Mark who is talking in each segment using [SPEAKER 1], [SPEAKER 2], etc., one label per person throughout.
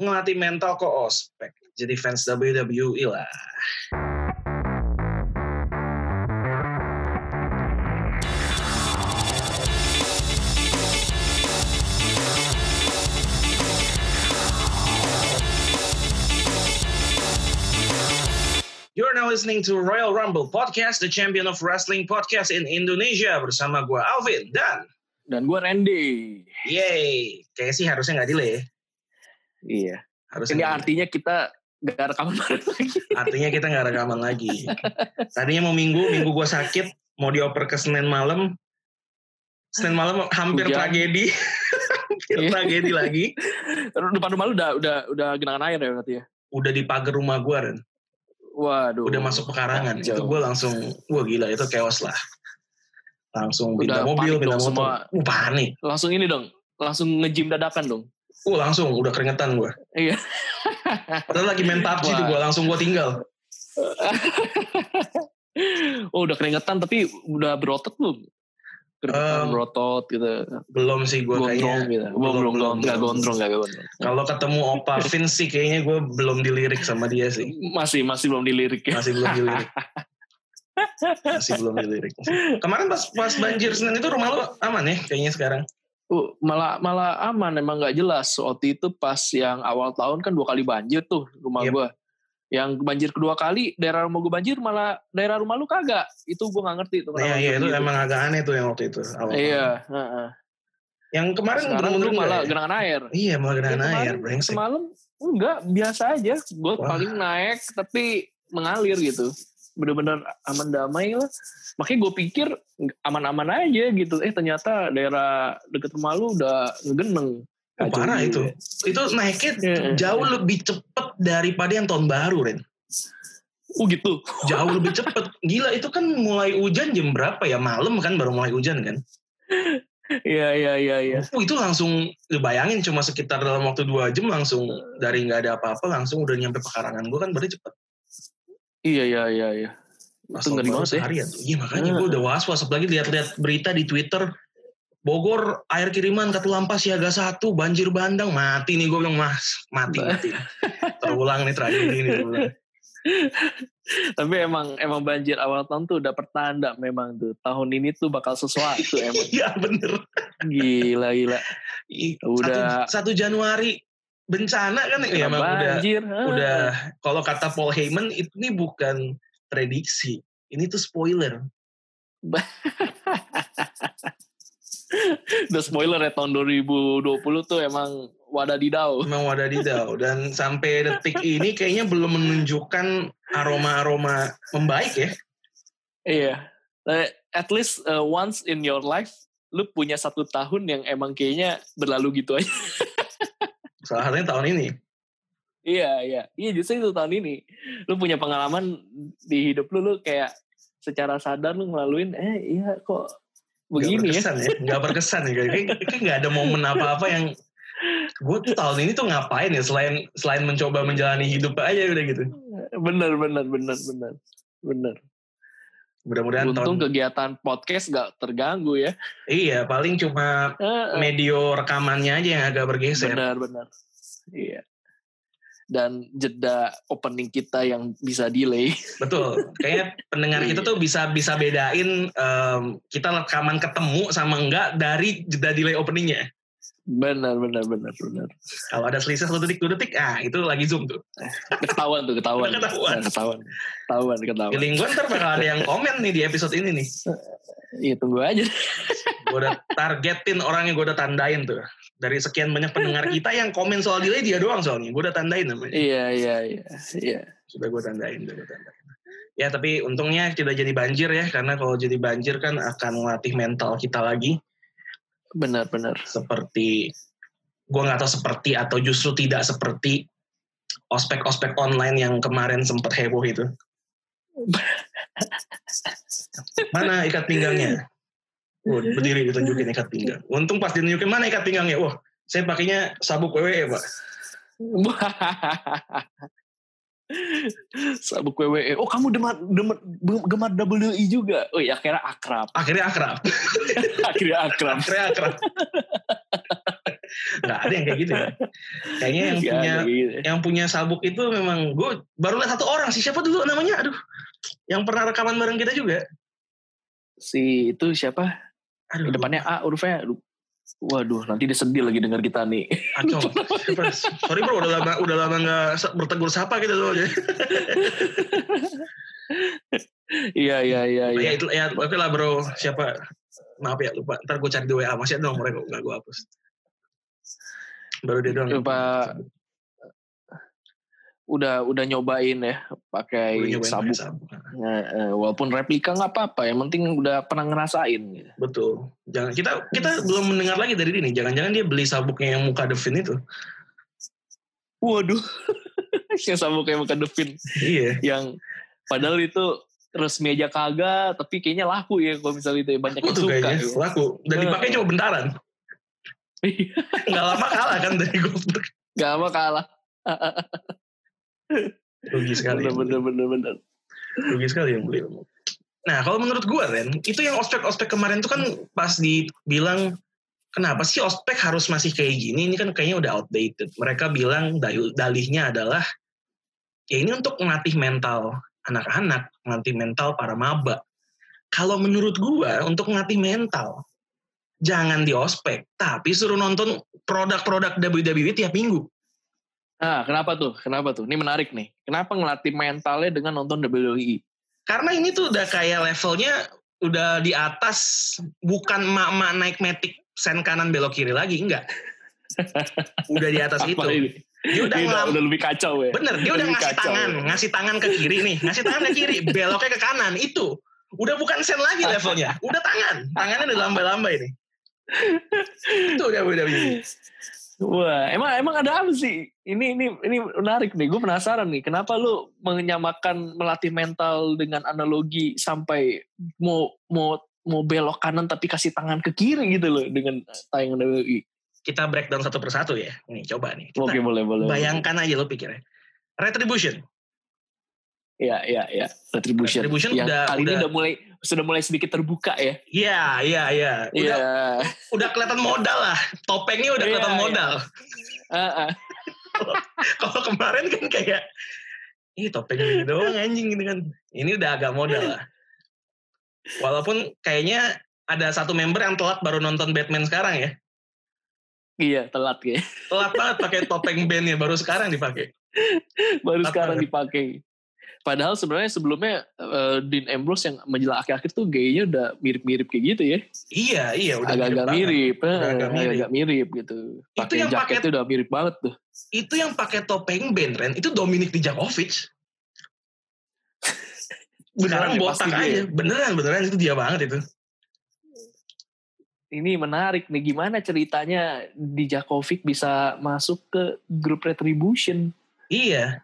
[SPEAKER 1] ngelatih mental kok ospek. Jadi fans WWE lah. You're now listening to Royal Rumble Podcast, the champion of wrestling podcast in Indonesia bersama gue Alvin dan
[SPEAKER 2] Dan gue Randy.
[SPEAKER 1] yay, kayaknya sih harusnya nggak delay.
[SPEAKER 2] Iya.
[SPEAKER 1] Harusnya
[SPEAKER 2] Ini
[SPEAKER 1] nggak
[SPEAKER 2] artinya kita gak rekaman lagi.
[SPEAKER 1] Artinya kita nggak rekaman lagi. Tadinya mau minggu, minggu gue sakit, mau dioper ke Senin malam. Senin malam hampir
[SPEAKER 2] Hujan.
[SPEAKER 1] tragedi. hampir
[SPEAKER 2] Iya.
[SPEAKER 1] tragedi lagi.
[SPEAKER 2] Depan rumah lu udah udah udah genangan air ya berarti ya.
[SPEAKER 1] Udah di pagar rumah gue, Ren.
[SPEAKER 2] Waduh.
[SPEAKER 1] Udah masuk pekarangan.
[SPEAKER 2] Kacau.
[SPEAKER 1] Itu gue langsung, wah gila, itu chaos lah. Langsung pindah mobil, pindah motor. Uh, panik.
[SPEAKER 2] Langsung ini dong. Langsung nge-gym dadakan dong.
[SPEAKER 1] Uh, langsung, udah keringetan gue.
[SPEAKER 2] Iya.
[SPEAKER 1] Padahal lagi main PUBG tuh gue, langsung gue tinggal.
[SPEAKER 2] oh udah keringetan tapi udah berotot belum? Keringetan
[SPEAKER 1] Em,
[SPEAKER 2] berotot gitu.
[SPEAKER 1] Belum sih gue
[SPEAKER 2] Gondrong
[SPEAKER 1] kayaknya.
[SPEAKER 2] gitu.
[SPEAKER 1] belum,
[SPEAKER 2] Belum, belum,
[SPEAKER 1] belum, belum.
[SPEAKER 2] gondrong, nggak gondrong.
[SPEAKER 1] Kalau ketemu Opa Vince sih kayaknya gue belum dilirik sama dia sih.
[SPEAKER 2] Masih, masih belum dilirik ya.
[SPEAKER 1] Masih belum dilirik. Masih belum dilirik. Kemarin pas pas banjir Senin itu rumah lo aman ya kayaknya sekarang.
[SPEAKER 2] Uh, malah malah aman emang nggak jelas waktu itu pas yang awal tahun kan dua kali banjir tuh rumah
[SPEAKER 1] Yep.
[SPEAKER 2] gua yang banjir kedua kali daerah rumah gua banjir malah daerah rumah lu kagak itu gua nggak ngerti tuh
[SPEAKER 1] Iya iya itu
[SPEAKER 2] gitu.
[SPEAKER 1] emang agak aneh tuh yang waktu itu. awal
[SPEAKER 2] iya heeh.
[SPEAKER 1] Yang kemarin
[SPEAKER 2] lu malah
[SPEAKER 1] ya?
[SPEAKER 2] genangan air
[SPEAKER 1] Iya malah genangan air,
[SPEAKER 2] kemarin semalam enggak biasa aja gua
[SPEAKER 1] Wah.
[SPEAKER 2] paling naik tapi mengalir gitu bener-bener aman damai lah makanya gue pikir aman-aman aja gitu eh ternyata daerah deket rumah lu udah ngegeneng
[SPEAKER 1] Oh, parah itu. Itu naiknya jauh lebih cepet daripada yang tahun baru, Ren.
[SPEAKER 2] oh gitu
[SPEAKER 1] Jauh lebih cepet. Gila, itu kan mulai hujan jam berapa ya? Malam kan baru mulai hujan kan?
[SPEAKER 2] Iya iya iya iya.
[SPEAKER 1] Oh, itu langsung bayangin cuma sekitar dalam waktu dua jam langsung dari nggak ada apa-apa langsung udah nyampe pekarangan gue kan berarti cepet.
[SPEAKER 2] Iya iya iya iya. Itu ngeri banget ya.
[SPEAKER 1] seharian tuh. Iya makanya
[SPEAKER 2] Ah.
[SPEAKER 1] gue udah was-was. Apalagi lihat-lihat berita di Twitter. Bogor air kiriman Katulampa siaga satu banjir bandang mati nih gue bilang mas mati mati terulang nih tragedi ini terulang.
[SPEAKER 2] Tapi emang emang banjir awal tahun tuh udah pertanda memang tuh tahun ini tuh bakal sesuatu emang.
[SPEAKER 1] iya bener
[SPEAKER 2] Gila gila. Udah.
[SPEAKER 1] satu, satu Januari bencana kan ya emang udah
[SPEAKER 2] banjir. ah.
[SPEAKER 1] udah kalau kata Paul Heyman itu ini bukan prediksi ini tuh spoiler
[SPEAKER 2] Udah spoiler ya tahun 2020 tuh emang wadadidau.
[SPEAKER 1] memang wadadidau dan sampai detik ini kayaknya belum menunjukkan aroma-aroma membaik ya
[SPEAKER 2] Iya. Eh, At least uh, once in your life lu punya satu tahun yang emang kayaknya berlalu gitu aja.
[SPEAKER 1] salah satunya tahun ini
[SPEAKER 2] Iya, iya. Iya justru itu tahun ini. Lu punya pengalaman di hidup lu, lu kayak secara sadar lu ngelaluin, eh iya kok begini ya.
[SPEAKER 1] berkesan ya nggak berkesan ya kayak kayak nggak ada momen apa-apa yang gue tuh tahun ini tuh ngapain ya selain selain mencoba menjalani hidup aja udah gitu
[SPEAKER 2] Bener, bener, bener, bener. Bener.
[SPEAKER 1] Mudah-mudahan
[SPEAKER 2] Untung
[SPEAKER 1] tahun
[SPEAKER 2] kegiatan podcast gak terganggu ya.
[SPEAKER 1] iya paling cuma
[SPEAKER 2] Eh, eh.
[SPEAKER 1] medio rekamannya aja yang agak bergeser
[SPEAKER 2] Benar, benar. Iya. Dan jeda opening kita yang bisa delay.
[SPEAKER 1] betul kayaknya pendengar kita tuh bisa bisa bedain em, kita rekaman ketemu sama enggak dari jeda delay openingnya
[SPEAKER 2] Benar, benar, benar, benar.
[SPEAKER 1] kalau ada selisih satu detik dua detik ah itu lagi zoom tuh
[SPEAKER 2] Ketahuan tuh, ketahuan.
[SPEAKER 1] Ketahuan.
[SPEAKER 2] Nah, ketahuan. Ketahuan, ketahuan.
[SPEAKER 1] feeling gue ntar bakal ada yang komen nih di episode ini nih
[SPEAKER 2] Iya, tunggu aja.
[SPEAKER 1] gue udah targetin orang yang gue udah tandain tuh dari sekian banyak pendengar kita yang komen soal delay dia doang soalnya gue udah tandain namanya
[SPEAKER 2] Iya, iya, iya. Iya.
[SPEAKER 1] sudah gue tandain sudah gue tandain ya tapi untungnya tidak jadi banjir ya karena kalau jadi banjir kan akan melatih mental kita lagi
[SPEAKER 2] Benar, benar.
[SPEAKER 1] seperti gue nggak tahu seperti atau justru tidak seperti ospek-ospek online yang kemarin sempat heboh itu mana ikat pinggangnya Oh, berdiri ditunjukin ikat pinggang. Untung pas ditunjukin mana ikat pinggangnya. Wah, saya pakainya sabuk WWE, Pak.
[SPEAKER 2] Sabuk WWE. Oh kamu demar, demar, gemar WWE juga. Oh ya akhirnya akrab.
[SPEAKER 1] Akhirnya akrab.
[SPEAKER 2] akhirnya akrab.
[SPEAKER 1] Akhirnya akrab. nggak ada yang kayak gitu ya. Kayaknya yang
[SPEAKER 2] Nggak
[SPEAKER 1] punya
[SPEAKER 2] gitu.
[SPEAKER 1] yang punya sabuk itu memang gue baru lihat satu orang sih siapa dulu namanya aduh yang pernah rekaman bareng kita juga
[SPEAKER 2] Si itu siapa?
[SPEAKER 1] aduh
[SPEAKER 2] Depannya A hurufnya. Aduh. Waduh, nanti dia sedih lagi dengar kita nih.
[SPEAKER 1] Siapa? sorry bro udah lama udah lama nggak bertegur sapa gitu loh
[SPEAKER 2] Iya, iya, iya, iya.
[SPEAKER 1] ya itu ya oke lah bro siapa maaf ya lupa ntar gue cari di WA masih ada nomornya kok nggak gue hapus baru dia doang
[SPEAKER 2] Coba udah udah nyobain ya pakai sabuk.
[SPEAKER 1] sabuk.
[SPEAKER 2] Nah, eh, walaupun replika nggak apa-apa, yang penting udah pernah ngerasain. gitu.
[SPEAKER 1] Betul. Jangan kita kita belum mendengar lagi dari ini. Jangan-jangan dia beli sabuknya yang muka Devin itu.
[SPEAKER 2] Waduh, yang sabuk kayak muka Devin,
[SPEAKER 1] Iya.
[SPEAKER 2] yang padahal itu resmi aja kagak, tapi kayaknya laku ya kalau misalnya itu banyak
[SPEAKER 1] Laku
[SPEAKER 2] yang suka.
[SPEAKER 1] kayaknya.
[SPEAKER 2] ya.
[SPEAKER 1] Laku. Dan
[SPEAKER 2] Eh.
[SPEAKER 1] dipakai cuma bentaran.
[SPEAKER 2] Iya,
[SPEAKER 1] Nggak lama kalah kan dari Goldberg.
[SPEAKER 2] Gak apa kalah.
[SPEAKER 1] Rugi sekali.
[SPEAKER 2] Bener, bener, bener, bener.
[SPEAKER 1] Rugi sekali yang beli. Nah kalau menurut gue Ren, itu yang ospek-ospek kemarin tuh kan pas dibilang kenapa sih ospek harus masih kayak gini? Ini kan kayaknya udah outdated. Mereka bilang dal- dalihnya adalah ya ini untuk melatih mental anak-anak, melatih mental para maba. Kalau menurut gua untuk melatih mental, jangan di ospek, tapi suruh nonton produk-produk WWE tiap minggu.
[SPEAKER 2] Nah, kenapa tuh? Kenapa tuh? Ini menarik nih. Kenapa ngelatih mentalnya dengan nonton? WWE?
[SPEAKER 1] Karena ini tuh udah kayak levelnya udah di atas, bukan emak-emak naik metik sen kanan belok kiri lagi, enggak. udah di atas itu.
[SPEAKER 2] ini?
[SPEAKER 1] Dia udah
[SPEAKER 2] Ini udah,
[SPEAKER 1] ngelam,
[SPEAKER 2] udah lebih kacau ya.
[SPEAKER 1] bener, dia udah
[SPEAKER 2] lebih
[SPEAKER 1] ngasih
[SPEAKER 2] kacau.
[SPEAKER 1] tangan, ngasih tangan ke kiri nih, ngasih tangan ke kiri, beloknya ke kanan, itu. Udah bukan sen lagi levelnya, udah tangan, tangannya udah lambai-lambai nih. itu udah udah begini.
[SPEAKER 2] Wah, emang emang ada apa sih? Ini ini ini menarik nih. Gue penasaran nih. Kenapa lu menyamakan melatih mental dengan analogi sampai mau mau mau belok kanan tapi kasih tangan ke kiri gitu loh dengan tayangan WWE.
[SPEAKER 1] Kita breakdown satu persatu ya. Nih coba nih. Kita
[SPEAKER 2] Oke, boleh boleh.
[SPEAKER 1] bayangkan aja lo pikirnya. Retribution.
[SPEAKER 2] Iya, iya, iya. Retribution.
[SPEAKER 1] Retribution
[SPEAKER 2] Yang
[SPEAKER 1] udah-
[SPEAKER 2] kali ini
[SPEAKER 1] udah-
[SPEAKER 2] udah mulai sudah mulai sedikit terbuka ya.
[SPEAKER 1] Iya, iya, iya. Udah,
[SPEAKER 2] Iya.
[SPEAKER 1] udah kelihatan modal lah. Topengnya udah
[SPEAKER 2] Iya,
[SPEAKER 1] kelihatan
[SPEAKER 2] iya.
[SPEAKER 1] modal.
[SPEAKER 2] Ah, ah.
[SPEAKER 1] Kalau kemarin kan kayak, ih topeng ini doang anjing gitu kan. Ini udah agak modal lah. Walaupun kayaknya ada satu member yang telat baru nonton Batman sekarang ya.
[SPEAKER 2] Iya, telat ya.
[SPEAKER 1] Telat banget pakai topeng bandnya baru sekarang dipakai.
[SPEAKER 2] Baru
[SPEAKER 1] Apa?
[SPEAKER 2] sekarang dipakai. Padahal sebenarnya sebelumnya eh, Dean Ambrose yang menjelang akhir-akhir tuh gayanya udah mirip-mirip kayak gitu ya.
[SPEAKER 1] Iya, iya udah
[SPEAKER 2] agak-agak mirip, eh,
[SPEAKER 1] Agak-agak mirip.
[SPEAKER 2] agak mirip gitu.
[SPEAKER 1] Itu
[SPEAKER 2] Pakai
[SPEAKER 1] yang pakai-
[SPEAKER 2] udah mirip banget tuh.
[SPEAKER 1] Itu yang pakai topeng band Ren, itu Dominic Dijakovic. Sekarang
[SPEAKER 2] ya,
[SPEAKER 1] botak
[SPEAKER 2] dia.
[SPEAKER 1] aja. Beneran, beneran itu dia banget itu.
[SPEAKER 2] Ini menarik nih gimana ceritanya di Jakovic bisa masuk ke grup Retribution.
[SPEAKER 1] Iya,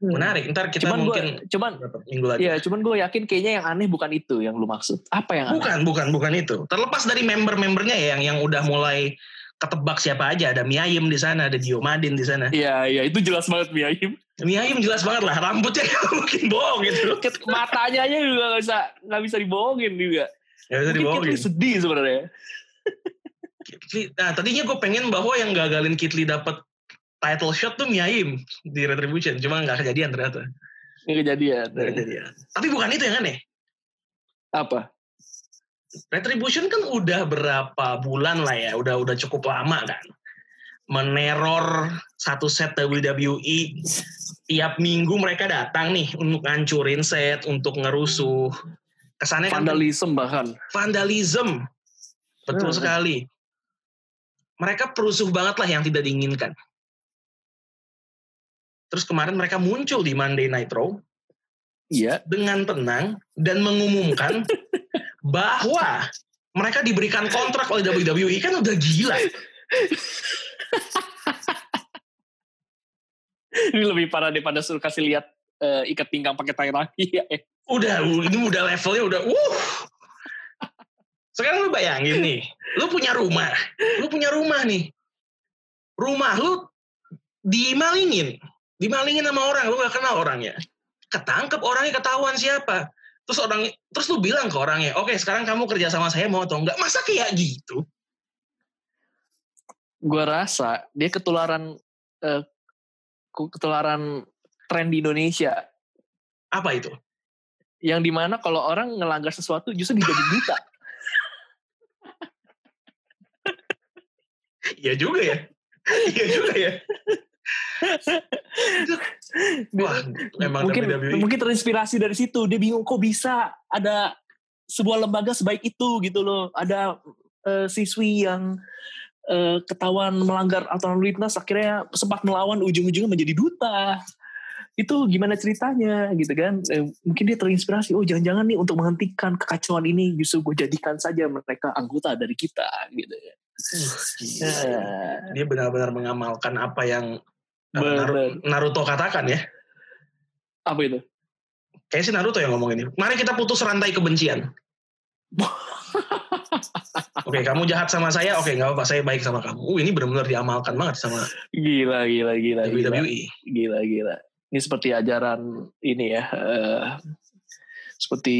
[SPEAKER 1] menarik. Ntar kita
[SPEAKER 2] cuman
[SPEAKER 1] mungkin
[SPEAKER 2] cuman
[SPEAKER 1] berapa minggu lagi.
[SPEAKER 2] ya, cuman gue yakin kayaknya yang aneh bukan itu yang lu maksud. Apa yang aneh?
[SPEAKER 1] Bukan, bukan, bukan itu. Terlepas dari member-membernya ya, yang yang udah mulai ketebak siapa aja. Ada Miayim di sana, ada Diomadin di sana.
[SPEAKER 2] Iya, iya itu jelas banget Miaim.
[SPEAKER 1] Miayim jelas banget lah, rambutnya nggak mungkin bohong gitu.
[SPEAKER 2] Matanya aja juga gak bisa nggak bisa dibohongin juga.
[SPEAKER 1] Gak bisa
[SPEAKER 2] Mungkin
[SPEAKER 1] dibohongin.
[SPEAKER 2] Kitli sedih sebenarnya.
[SPEAKER 1] Nah, tadinya gue pengen bahwa yang gagalin Kitli dapet title shot tuh Miayim di Retribution. Cuma nggak kejadian ternyata.
[SPEAKER 2] Ini kejadian.
[SPEAKER 1] Nggak kejadian. Tapi bukan itu yang aneh.
[SPEAKER 2] Apa?
[SPEAKER 1] Retribution kan udah berapa bulan lah ya, udah udah cukup lama kan. Meneror satu set WWE. Tiap minggu mereka datang nih untuk ngancurin set, untuk ngerusuh. Kesannya kan
[SPEAKER 2] Vandalisme bahkan.
[SPEAKER 1] vandalism. Betul
[SPEAKER 2] Hmm.
[SPEAKER 1] sekali. Mereka perusuh banget lah yang tidak diinginkan. Terus kemarin mereka muncul di Monday Night Raw
[SPEAKER 2] Iya.
[SPEAKER 1] dengan tenang dan mengumumkan bahwa mereka diberikan kontrak oleh WWE kan udah gila.
[SPEAKER 2] Ini lebih parah daripada suruh kasih lihat eh, ikat pinggang pakai tai raki ya.
[SPEAKER 1] Udah, ini udah levelnya udah, uh. Sekarang lu bayangin nih, lu punya rumah, lu punya rumah nih. Rumah lu dimalingin, dimalingin sama orang, lu gak kenal orangnya. Ketangkep orangnya ketahuan siapa. Terus orang, terus lu bilang ke orangnya, oke sekarang kamu kerja sama saya mau atau enggak? Masa kayak gitu?
[SPEAKER 2] gua rasa dia ketularan uh, ketularan tren di Indonesia.
[SPEAKER 1] Apa itu?
[SPEAKER 2] Yang di mana kalau orang ngelanggar sesuatu justru dijadi buta.
[SPEAKER 1] Iya juga ya. Iya juga ya.
[SPEAKER 2] Wah, mungkin WWE. mungkin terinspirasi dari situ. Dia bingung kok bisa ada sebuah lembaga sebaik itu gitu loh. Ada uh, siswi yang uh, ketahuan melanggar aturan lintas akhirnya sempat melawan ujung-ujungnya menjadi duta. Itu gimana ceritanya gitu kan? Eh, mungkin dia terinspirasi. Oh jangan-jangan nih untuk menghentikan kekacauan ini justru gue jadikan saja mereka anggota dari kita gitu ya.
[SPEAKER 1] Uh, dia benar-benar mengamalkan apa yang Bener. Naruto katakan ya.
[SPEAKER 2] Apa itu?
[SPEAKER 1] Kayaknya sih Naruto yang ngomong ini. Mari kita putus rantai kebencian. Oke, kamu jahat sama saya. Oke, nggak apa-apa. Saya baik sama kamu. Uh, ini benar-benar diamalkan banget sama.
[SPEAKER 2] Gila, gila, gila.
[SPEAKER 1] WWE.
[SPEAKER 2] Gila, gila. Ini seperti ajaran ini ya. Uh, seperti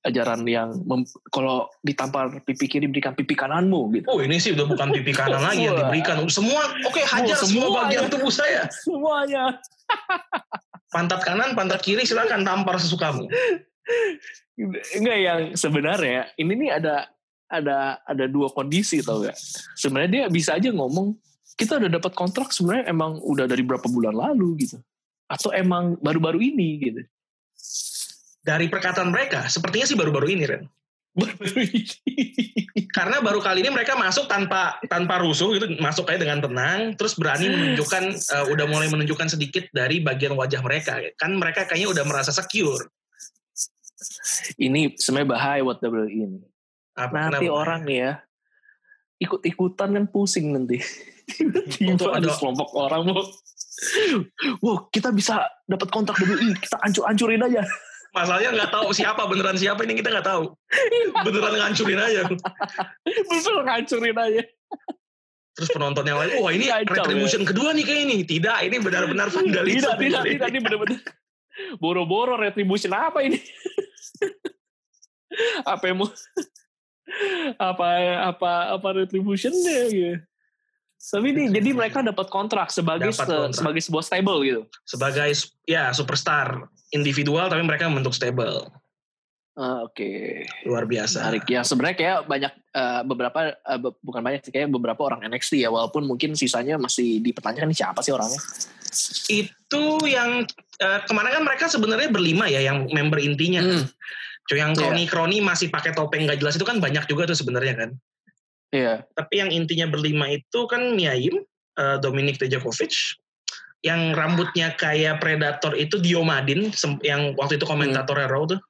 [SPEAKER 2] ajaran yang mem, kalau ditampar pipi kiri berikan pipi kananmu gitu.
[SPEAKER 1] Oh ini sih udah bukan pipi kanan lagi yang diberikan. Semua oke okay, hajar oh, semua bagian tubuh saya.
[SPEAKER 2] Semuanya.
[SPEAKER 1] pantat kanan, pantat kiri silakan tampar sesukamu.
[SPEAKER 2] Enggak yang sebenarnya ini nih ada ada ada dua kondisi tau gak. Sebenarnya dia bisa aja ngomong kita udah dapat kontrak sebenarnya emang udah dari berapa bulan lalu gitu. Atau emang baru-baru ini gitu
[SPEAKER 1] dari perkataan mereka, sepertinya sih baru-baru ini, Ren. Karena baru kali ini mereka masuk tanpa tanpa rusuh gitu, masuk kayak dengan tenang, terus berani menunjukkan, uh, udah mulai menunjukkan sedikit dari bagian wajah mereka. Kan mereka kayaknya udah merasa secure.
[SPEAKER 2] Ini sebenarnya bahaya buat WWE ini. Apa, nanti kenapa? orang ya ikut-ikutan kan pusing nanti. Tiba ada kelompok orang mau, wow kita bisa dapat kontrak WWE, kita ancur-ancurin aja.
[SPEAKER 1] Masalahnya nggak tahu siapa beneran siapa ini kita nggak tahu. Beneran ngancurin aja.
[SPEAKER 2] Betul ngancurin aja.
[SPEAKER 1] Terus penonton yang lain, wah ini Kacau, retribution ya. kedua nih kayak ini. Tidak, ini benar-benar vandalisme.
[SPEAKER 2] Tidak, tidak, tidak, ini benar-benar. Boro-boro retribution apa ini? apa yang mau apa apa apa retributionnya gitu. Tapi ini jadi mereka dapat kontrak sebagai dapat kontrak. sebagai sebuah stable gitu.
[SPEAKER 1] Sebagai ya superstar individual tapi mereka membentuk stable.
[SPEAKER 2] Uh, Oke. Okay.
[SPEAKER 1] Luar biasa.
[SPEAKER 2] Menarik. Ya sebenarnya kayak banyak uh, beberapa uh, be bukan banyak sih kayak beberapa orang NXT ya walaupun mungkin sisanya masih dipertanyakan siapa sih orangnya.
[SPEAKER 1] Itu yang uh, kemarin kan mereka sebenarnya berlima ya yang member intinya. Hmm. yang kroni kroni yeah. masih pakai topeng gak jelas itu kan banyak juga tuh sebenarnya kan.
[SPEAKER 2] Iya. Yeah.
[SPEAKER 1] Tapi yang intinya berlima itu kan Miaim, uh, Dominic Tejakovic, yang rambutnya kayak predator itu Diomadin yang waktu itu komentator hmm. Raw tuh.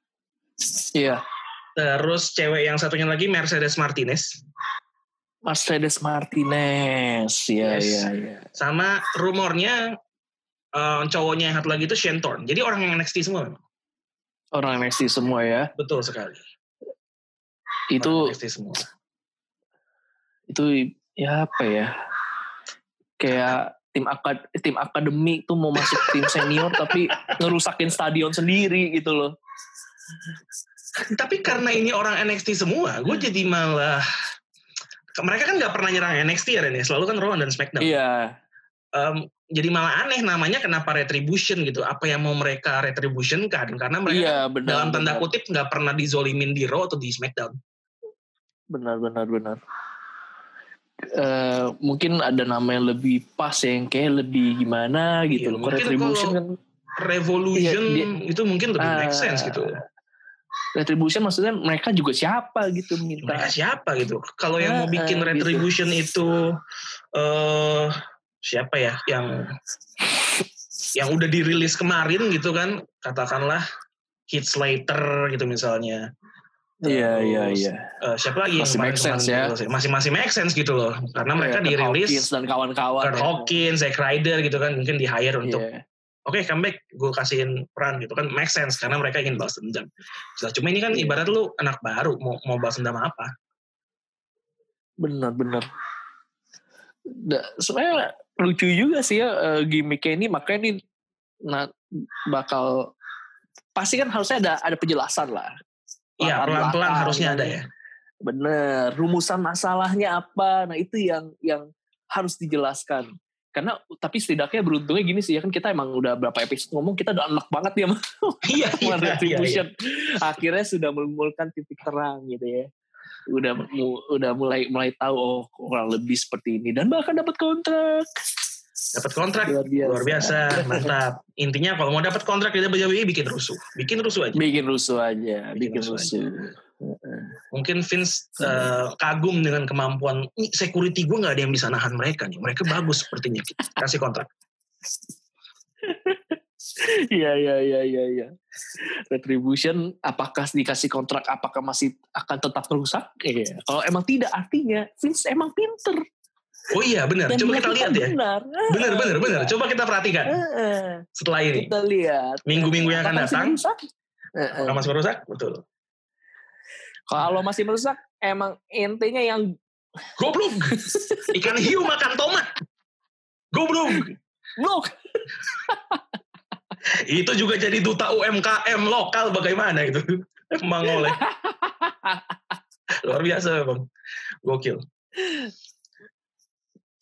[SPEAKER 2] Iya.
[SPEAKER 1] Terus cewek yang satunya lagi Mercedes Martinez.
[SPEAKER 2] Mercedes Martinez, ya, yes. ya, ya.
[SPEAKER 1] Sama rumornya uh, cowoknya yang satu lagi itu Shane Thorne. Jadi orang yang NXT semua memang.
[SPEAKER 2] Orang NXT semua ya.
[SPEAKER 1] Betul sekali.
[SPEAKER 2] Itu NXT semua. Itu ya apa ya? Kayak tim akad tim akademi tuh mau masuk tim senior tapi ngerusakin stadion sendiri gitu loh.
[SPEAKER 1] Tapi karena ini orang NXT semua, gue hmm. jadi malah mereka kan nggak pernah nyerang NXT ya Ren ya? selalu kan Raw dan SmackDown.
[SPEAKER 2] Iya.
[SPEAKER 1] Um, jadi malah aneh namanya kenapa retribution gitu. Apa yang mau mereka retribution kan? Karena mereka iya, benar, dalam tanda benar. kutip nggak pernah dizolimin di Raw atau di SmackDown.
[SPEAKER 2] Benar benar benar. Uh, mungkin ada nama yang lebih pas yang kayak lebih gimana gitu
[SPEAKER 1] ya, loh. Retribution kan Revolution iya, dia, itu mungkin lebih uh, make sense gitu.
[SPEAKER 2] Retribution maksudnya mereka juga siapa gitu minta.
[SPEAKER 1] Mereka siapa gitu. Kalau yang mau bikin uh, Retribution gitu. itu uh, siapa ya yang yang udah dirilis kemarin gitu kan katakanlah Heath Slater gitu misalnya
[SPEAKER 2] Iya iya iya.
[SPEAKER 1] Uh, siapa lagi
[SPEAKER 2] masih make sense ya?
[SPEAKER 1] Gitu, masih masih make sense gitu loh, karena mereka yeah, dirilis
[SPEAKER 2] Hawkins dan kawan-kawan.
[SPEAKER 1] Kurt ya. Hawkins, Zack Ryder gitu kan mungkin di hire yeah. untuk oke okay, comeback gue kasihin peran gitu kan make sense karena mereka ingin balas dendam. So, cuma ini kan yeah. ibarat lu anak baru mau mau balas dendam apa?
[SPEAKER 2] Benar benar. sebenarnya lucu juga sih ya uh, gimmicknya ini makanya ini nah, bakal pasti kan harusnya ada ada penjelasan lah
[SPEAKER 1] Iya pelan-pelan harusnya ada ya.
[SPEAKER 2] Bener. Rumusan masalahnya apa? Nah itu yang yang harus dijelaskan karena tapi setidaknya beruntungnya gini sih ya kan kita emang udah berapa episode ngomong kita udah enak banget ya
[SPEAKER 1] iya, iya,
[SPEAKER 2] retribution iya, iya. akhirnya sudah menimbulkan titik terang gitu ya udah mu, udah mulai mulai tahu oh kurang lebih seperti ini dan bahkan dapat kontrak
[SPEAKER 1] dapat kontrak luar biasa. luar biasa mantap intinya kalau mau dapat kontrak di WWE bikin rusuh bikin rusuh aja
[SPEAKER 2] bikin rusuh aja bikin, bikin rusuh, rusuh. Aja.
[SPEAKER 1] Mungkin Vince uh, kagum dengan kemampuan security gue nggak ada yang bisa nahan mereka nih. Mereka bagus sepertinya. Kasih kontrak.
[SPEAKER 2] Iya iya iya iya iya. Retribution apakah dikasih kontrak apakah masih akan tetap rusak? Iya. Kalau emang tidak artinya Vince emang pinter.
[SPEAKER 1] Oh iya benar. Dan Coba kita lihat ya. Benar. Benar benar benar. Coba kita perhatikan. Setelah ini.
[SPEAKER 2] Kita lihat.
[SPEAKER 1] Minggu-minggu yang akan datang. Apakah masih merusak? Betul.
[SPEAKER 2] Kalau masih merusak, emang intinya yang
[SPEAKER 1] goblok. Ikan hiu makan tomat. Goblok.
[SPEAKER 2] Blok.
[SPEAKER 1] itu juga jadi duta UMKM lokal bagaimana itu? Emang oleh. Luar biasa bang. Gokil.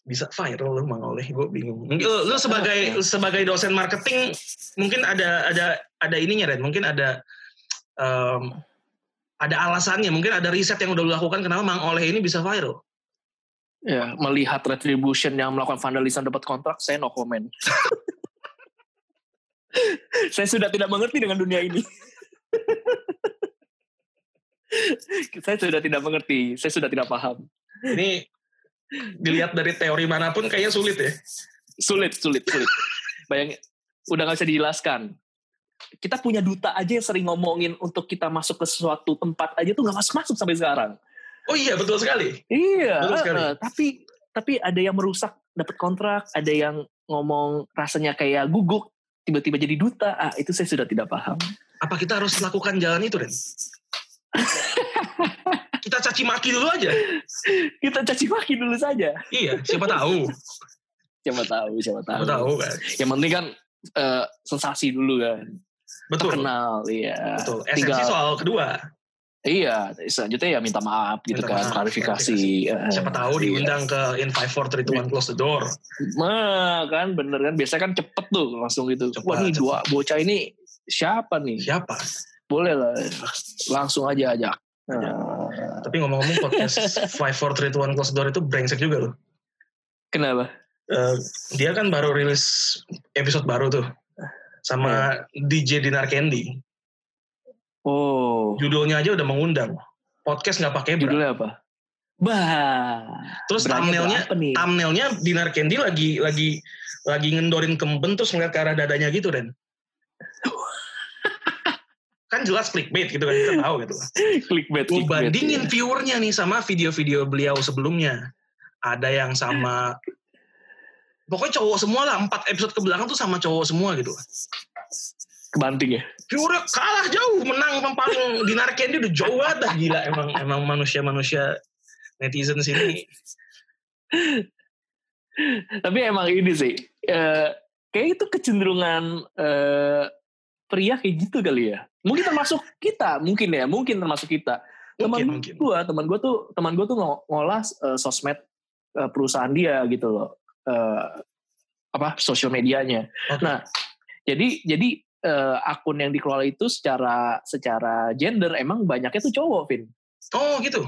[SPEAKER 1] Bisa viral lu Mang Oleh, gue bingung. Lu, lu sebagai sebagai dosen marketing mungkin ada ada ada ininya Ren, mungkin ada um, ada alasannya, mungkin ada riset yang udah dilakukan kenapa Mang Oleh ini bisa viral.
[SPEAKER 2] Ya, melihat retribution yang melakukan vandalisme dapat kontrak, saya no comment. saya sudah tidak mengerti dengan dunia ini. saya sudah tidak mengerti, saya sudah tidak paham.
[SPEAKER 1] Ini dilihat dari teori mana pun kayaknya sulit ya.
[SPEAKER 2] Sulit, sulit, sulit. Bayangin, udah gak bisa dijelaskan kita punya duta aja yang sering ngomongin untuk kita masuk ke suatu tempat aja tuh nggak masuk masuk sampai sekarang.
[SPEAKER 1] Oh iya betul sekali.
[SPEAKER 2] Iya. Betul sekali. Uh, tapi tapi ada yang merusak dapat kontrak, ada yang ngomong rasanya kayak guguk, tiba-tiba jadi duta. Ah itu saya sudah tidak paham.
[SPEAKER 1] Apa kita harus lakukan jalan itu Ren? kita caci maki dulu aja.
[SPEAKER 2] kita caci maki dulu saja.
[SPEAKER 1] Iya, siapa tahu.
[SPEAKER 2] siapa tahu, siapa tahu.
[SPEAKER 1] Siapa tahu kan.
[SPEAKER 2] Yang penting kan uh, sensasi dulu kan.
[SPEAKER 1] Betul.
[SPEAKER 2] Terkenal, iya.
[SPEAKER 1] Betul. Esensi Tinggal, soal kedua.
[SPEAKER 2] Iya, selanjutnya ya minta maaf gitu minta kan, maaf, klarifikasi.
[SPEAKER 1] Siapa tahu iya. diundang ke in five four three two one close the door.
[SPEAKER 2] Nah, kan bener kan, biasanya kan cepet tuh langsung gitu. Cepet, Wah nih cepet. dua bocah ini siapa nih?
[SPEAKER 1] Siapa?
[SPEAKER 2] Boleh lah, langsung aja ajak.
[SPEAKER 1] Nah. Tapi ngomong-ngomong podcast five four three two one close door itu brengsek juga loh.
[SPEAKER 2] Kenapa?
[SPEAKER 1] Uh, dia kan baru rilis episode baru tuh sama yeah. DJ Dinar Candy.
[SPEAKER 2] Oh.
[SPEAKER 1] Judulnya aja udah mengundang. Podcast nggak pakai
[SPEAKER 2] Judulnya apa? Bah.
[SPEAKER 1] Terus thumbnailnya, thumbnailnya Dinar Candy lagi lagi lagi ngendorin kemben terus ngeliat ke arah dadanya gitu Ren. kan jelas clickbait gitu kan kita tahu gitu
[SPEAKER 2] clickbait,
[SPEAKER 1] Gue bandingin ya. viewernya nih sama video-video beliau sebelumnya. Ada yang sama pokoknya cowok semua lah empat episode ke belakang tuh sama cowok semua gitu
[SPEAKER 2] kebanting ya
[SPEAKER 1] Pure kalah jauh menang paling Dinar Candy udah jauh banget dah gila emang emang manusia-manusia netizen sini
[SPEAKER 2] tapi emang ini sih uh, kayak itu kecenderungan uh, pria kayak gitu kali ya mungkin termasuk kita mungkin ya mungkin termasuk kita teman gue teman gue tuh teman gue tuh ngolah uh, sosmed uh, perusahaan dia gitu loh uh, apa sosial medianya. Okay. Nah, jadi jadi uh, akun yang dikelola itu secara secara gender emang banyaknya tuh cowok, Vin.
[SPEAKER 1] Oh gitu.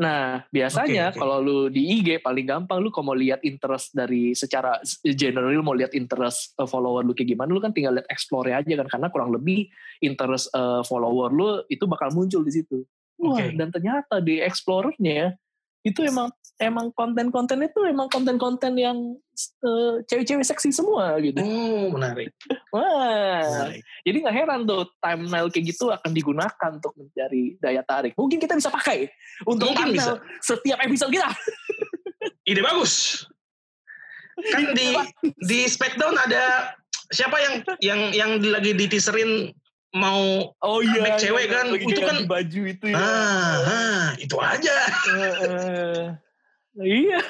[SPEAKER 2] Nah, biasanya okay, okay. kalau lu di IG paling gampang lu kalau mau lihat interest dari secara general mau lihat interest uh, follower lu kayak gimana, lu kan tinggal lihat explore aja kan karena kurang lebih interest uh, follower lu itu bakal muncul di situ. Wah, okay. dan ternyata di explorernya itu emang emang konten-konten itu emang konten-konten yang uh, cewek-cewek seksi semua gitu.
[SPEAKER 1] Oh, menarik.
[SPEAKER 2] Wah. Menarik. Jadi nggak heran tuh thumbnail kayak gitu akan digunakan untuk mencari daya tarik. Mungkin kita bisa pakai untuk Mungkin bisa. setiap episode kita.
[SPEAKER 1] Ide bagus. Kan di di Smackdown ada siapa yang yang yang lagi diteaserin mau
[SPEAKER 2] oh iya,
[SPEAKER 1] iya cewek iya, kan
[SPEAKER 2] itu
[SPEAKER 1] kan
[SPEAKER 2] baju itu ya.
[SPEAKER 1] Ah, ah itu aja. Uh,
[SPEAKER 2] uh, iya.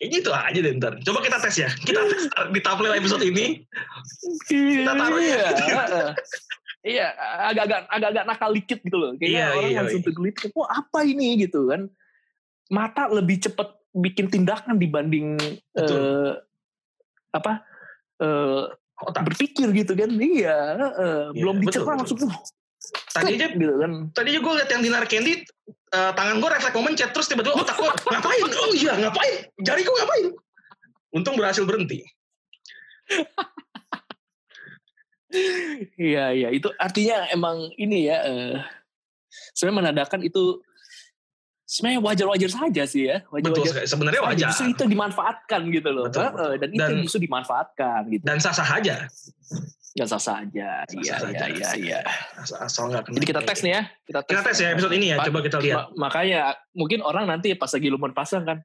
[SPEAKER 1] Kayak gitu aja deh ntar. Coba kita tes ya. Kita tes di thumbnail episode ini. Kita taruh ya.
[SPEAKER 2] iya, agak-agak agak-agak nakal dikit gitu loh. Kayaknya iya, orang iya, langsung iya. tergelit. Wah apa ini gitu kan. Mata lebih cepet bikin tindakan dibanding uh, apa uh, Otak. berpikir gitu kan iya uh, yeah, belum dicerna langsung
[SPEAKER 1] tadi aja gitu kan tadi aja gue liat yang dinar candy uh, tangan gue refleks mau mencet terus tiba-tiba otak gue ngapain? Oh iya ngapain? Jari gue ngapain? Untung berhasil berhenti.
[SPEAKER 2] Iya iya. Itu artinya emang ini ya uh, sebenarnya menandakan itu sebenarnya wajar-wajar saja sih ya. Wajar-wajar
[SPEAKER 1] sebenarnya wajar.
[SPEAKER 2] Justru itu dimanfaatkan gitu loh. Betul, betul. dan, dan itu justru dimanfaatkan gitu.
[SPEAKER 1] dan sah-sah aja
[SPEAKER 2] dan sah-sah aja. Iya iya iya iya.
[SPEAKER 1] Asal nggak
[SPEAKER 2] jadi kita tes nih ya
[SPEAKER 1] kita tes, kita tes ya episode ini ya coba kita lihat.
[SPEAKER 2] makanya mungkin orang nanti pas lagi lumur pasang kan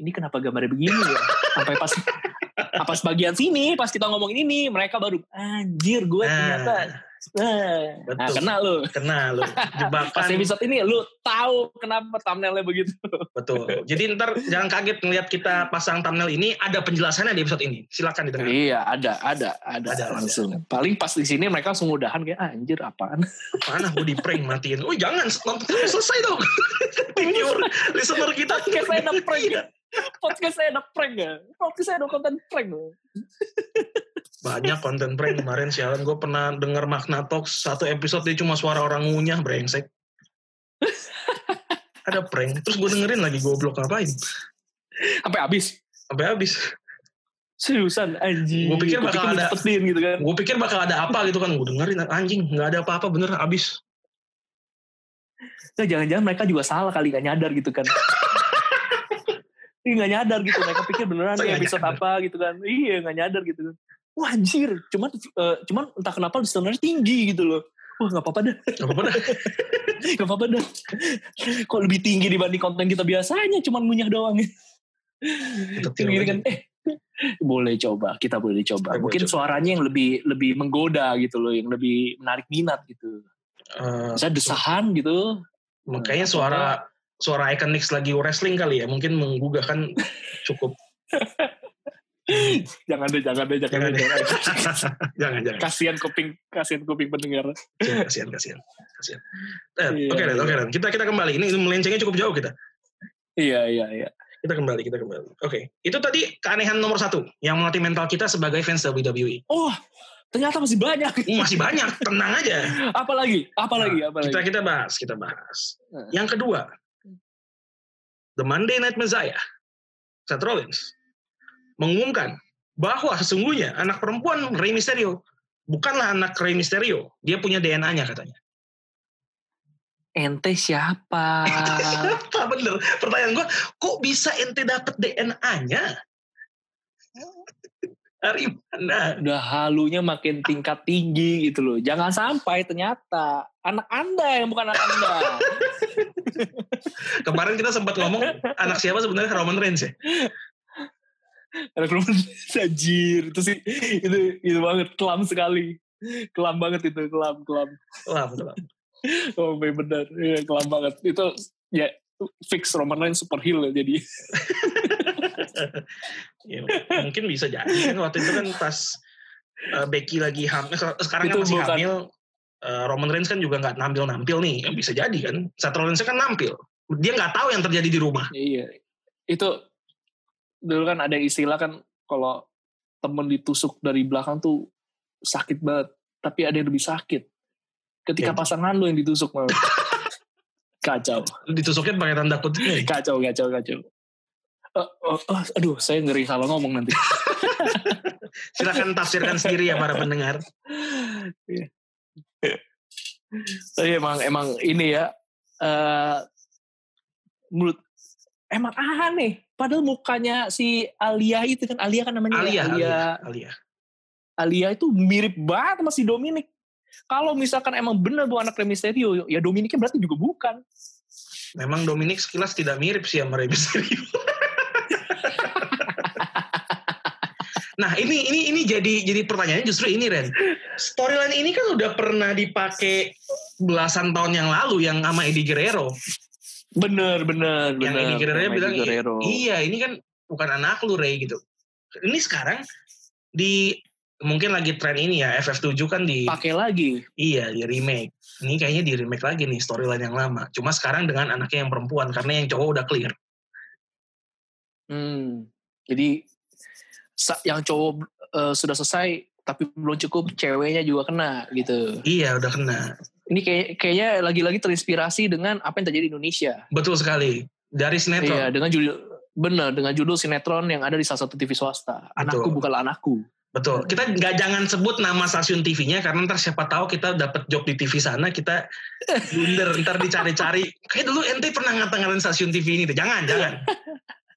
[SPEAKER 2] ini kenapa gambarnya begini ya? Sampai pas apa sebagian sini pas kita ngomongin ini mereka baru anjir gue nah, ternyata betul. nah kena lu.
[SPEAKER 1] Kena lu.
[SPEAKER 2] Jebakan. Pas episode ini lu tahu kenapa thumbnailnya begitu.
[SPEAKER 1] Betul. Jadi ntar jangan kaget ngeliat kita pasang thumbnail ini ada penjelasannya di episode ini. Silakan didengar.
[SPEAKER 2] Iya ada ada ada, ada langsung. Ada. paling pas di sini mereka langsung udahan kayak ah, anjir apaan?
[SPEAKER 1] Apaan? Gue di prank matiin. Oh jangan. Nonton selesai dong. Listener kita.
[SPEAKER 2] Kayak saya ada prank. Iya. Podcast saya ada prank ya. Podcast saya ada konten prank
[SPEAKER 1] banyak konten prank kemarin sialan. Gue pernah denger makna talk satu episode dia cuma suara orang ngunyah brengsek. Ada prank. Terus gue dengerin lagi goblok ngapain?
[SPEAKER 2] Sampai habis.
[SPEAKER 1] Sampai habis.
[SPEAKER 2] Seriusan anjing.
[SPEAKER 1] Gue pikir bakal
[SPEAKER 2] pikir
[SPEAKER 1] ada
[SPEAKER 2] gitu kan.
[SPEAKER 1] Gue pikir bakal ada apa gitu kan. Gue dengerin anjing nggak ada apa-apa bener habis.
[SPEAKER 2] Nah, jangan-jangan mereka juga salah kali gak nyadar gitu kan. Iya nggak nyadar gitu. Mereka pikir beneran nih episode nyadar. apa gitu kan. Iya nggak nyadar gitu kan wah anjir. Cuman uh, cuman entah kenapa listenernya tinggi gitu loh. Wah nggak apa-apa dah.
[SPEAKER 1] Nggak apa-apa dah.
[SPEAKER 2] Nggak apa-apa dah. Kok lebih tinggi dibanding konten kita biasanya? Cuman munyah doang. Gini kan eh boleh coba. Kita boleh coba. Mungkin coba. suaranya yang lebih lebih menggoda gitu loh. Yang lebih menarik minat gitu. Uh, bisa desahan gitu.
[SPEAKER 1] Makanya suara suara Iconics lagi wrestling kali ya. Mungkin menggugah kan cukup
[SPEAKER 2] jangan deh jangan deh jangan, jangan deh.
[SPEAKER 1] jangan jangan.
[SPEAKER 2] Kasihan kuping kasihan kuping pendengar.
[SPEAKER 1] Kasihan kasihan kasihan. Eh, iya, oke oke okay, kita kita kembali. Ini melencengnya cukup jauh kita.
[SPEAKER 2] Iya iya iya.
[SPEAKER 1] Kita kembali kita kembali. Oke. Okay. itu tadi keanehan nomor satu yang melatih mental kita sebagai fans WWE
[SPEAKER 2] oh ternyata masih banyak.
[SPEAKER 1] Masih banyak. Tenang aja.
[SPEAKER 2] Apalagi apalagi nah,
[SPEAKER 1] kita kita bahas kita bahas. Nah. yang kedua. The Monday Night Messiah, Seth Rollins, mengumumkan bahwa sesungguhnya anak perempuan Rey Mysterio bukanlah anak Rey Mysterio. Dia punya DNA-nya katanya.
[SPEAKER 2] Ente siapa?
[SPEAKER 1] siapa bener? Pertanyaan gue, kok bisa ente dapet DNA-nya? Dari mana?
[SPEAKER 2] Udah halunya makin tingkat tinggi gitu loh. Jangan sampai ternyata anak anda yang bukan anak anda.
[SPEAKER 1] Kemarin kita sempat ngomong anak siapa sebenarnya Roman Reigns ya?
[SPEAKER 2] Anak Reigns anjir. Itu sih, itu, itu banget. Kelam sekali. Kelam banget itu. Kelam, kelam.
[SPEAKER 1] Kelam, kelam.
[SPEAKER 2] Oh benar. Ya, kelam banget. Itu ya fix Roman Reigns super heel ya jadi
[SPEAKER 1] ya, mungkin bisa jadi kan waktu itu kan pas uh, Becky lagi hamil sekarang kan itu kan masih bukan, hamil uh, Roman Reigns kan juga nggak nampil nampil nih ya, bisa jadi kan Seth Rollins kan nampil dia nggak tahu yang terjadi di rumah
[SPEAKER 2] iya itu dulu kan ada istilah kan kalau temen ditusuk dari belakang tuh sakit banget tapi ada yang lebih sakit. Ketika ya. pasangan lu yang ditusuk malah kacau.
[SPEAKER 1] Ditusuknya pakai tanda kutip
[SPEAKER 2] kacau kacau kacau. Uh, uh, uh, aduh saya ngeri salah ngomong nanti.
[SPEAKER 1] Silakan tafsirkan sendiri ya para pendengar.
[SPEAKER 2] Iya. tapi emang emang ini ya uh, menurut emang aneh padahal mukanya si Alia itu kan Alia kan namanya
[SPEAKER 1] Alia Alia Alia, Alia.
[SPEAKER 2] Alia itu mirip banget sama si Dominic kalau misalkan emang benar bu anak Rey Mysterio ya Dominicnya berarti juga bukan
[SPEAKER 1] memang Dominic sekilas tidak mirip sih sama Rey Mysterio Nah ini ini ini jadi jadi pertanyaannya justru ini Ren. Storyline ini kan udah pernah dipakai belasan tahun yang lalu yang sama Eddie Guerrero.
[SPEAKER 2] Bener bener.
[SPEAKER 1] Yang
[SPEAKER 2] bener,
[SPEAKER 1] Eddie Guerrero bilang Guerrero. iya ini kan bukan anak lu Ray gitu. Ini sekarang di mungkin lagi tren ini ya FF7 kan di
[SPEAKER 2] pakai lagi.
[SPEAKER 1] Iya di remake. Ini kayaknya di remake lagi nih storyline yang lama. Cuma sekarang dengan anaknya yang perempuan karena yang cowok udah clear.
[SPEAKER 2] Hmm. Jadi yang cowok uh, sudah selesai tapi belum cukup ceweknya juga kena gitu.
[SPEAKER 1] Iya udah kena.
[SPEAKER 2] Ini kayak kayaknya lagi-lagi terinspirasi dengan apa yang terjadi di Indonesia.
[SPEAKER 1] Betul sekali. Dari sinetron.
[SPEAKER 2] Iya dengan judul benar dengan judul sinetron yang ada di salah satu TV swasta. Anakku bukanlah anakku.
[SPEAKER 1] Betul. Kita nggak jangan sebut nama stasiun TV-nya karena ntar siapa tahu kita dapat job di TV sana kita blunder ntar dicari-cari. Kayak dulu ente pernah ngata-ngatain stasiun TV ini. Jangan, jangan.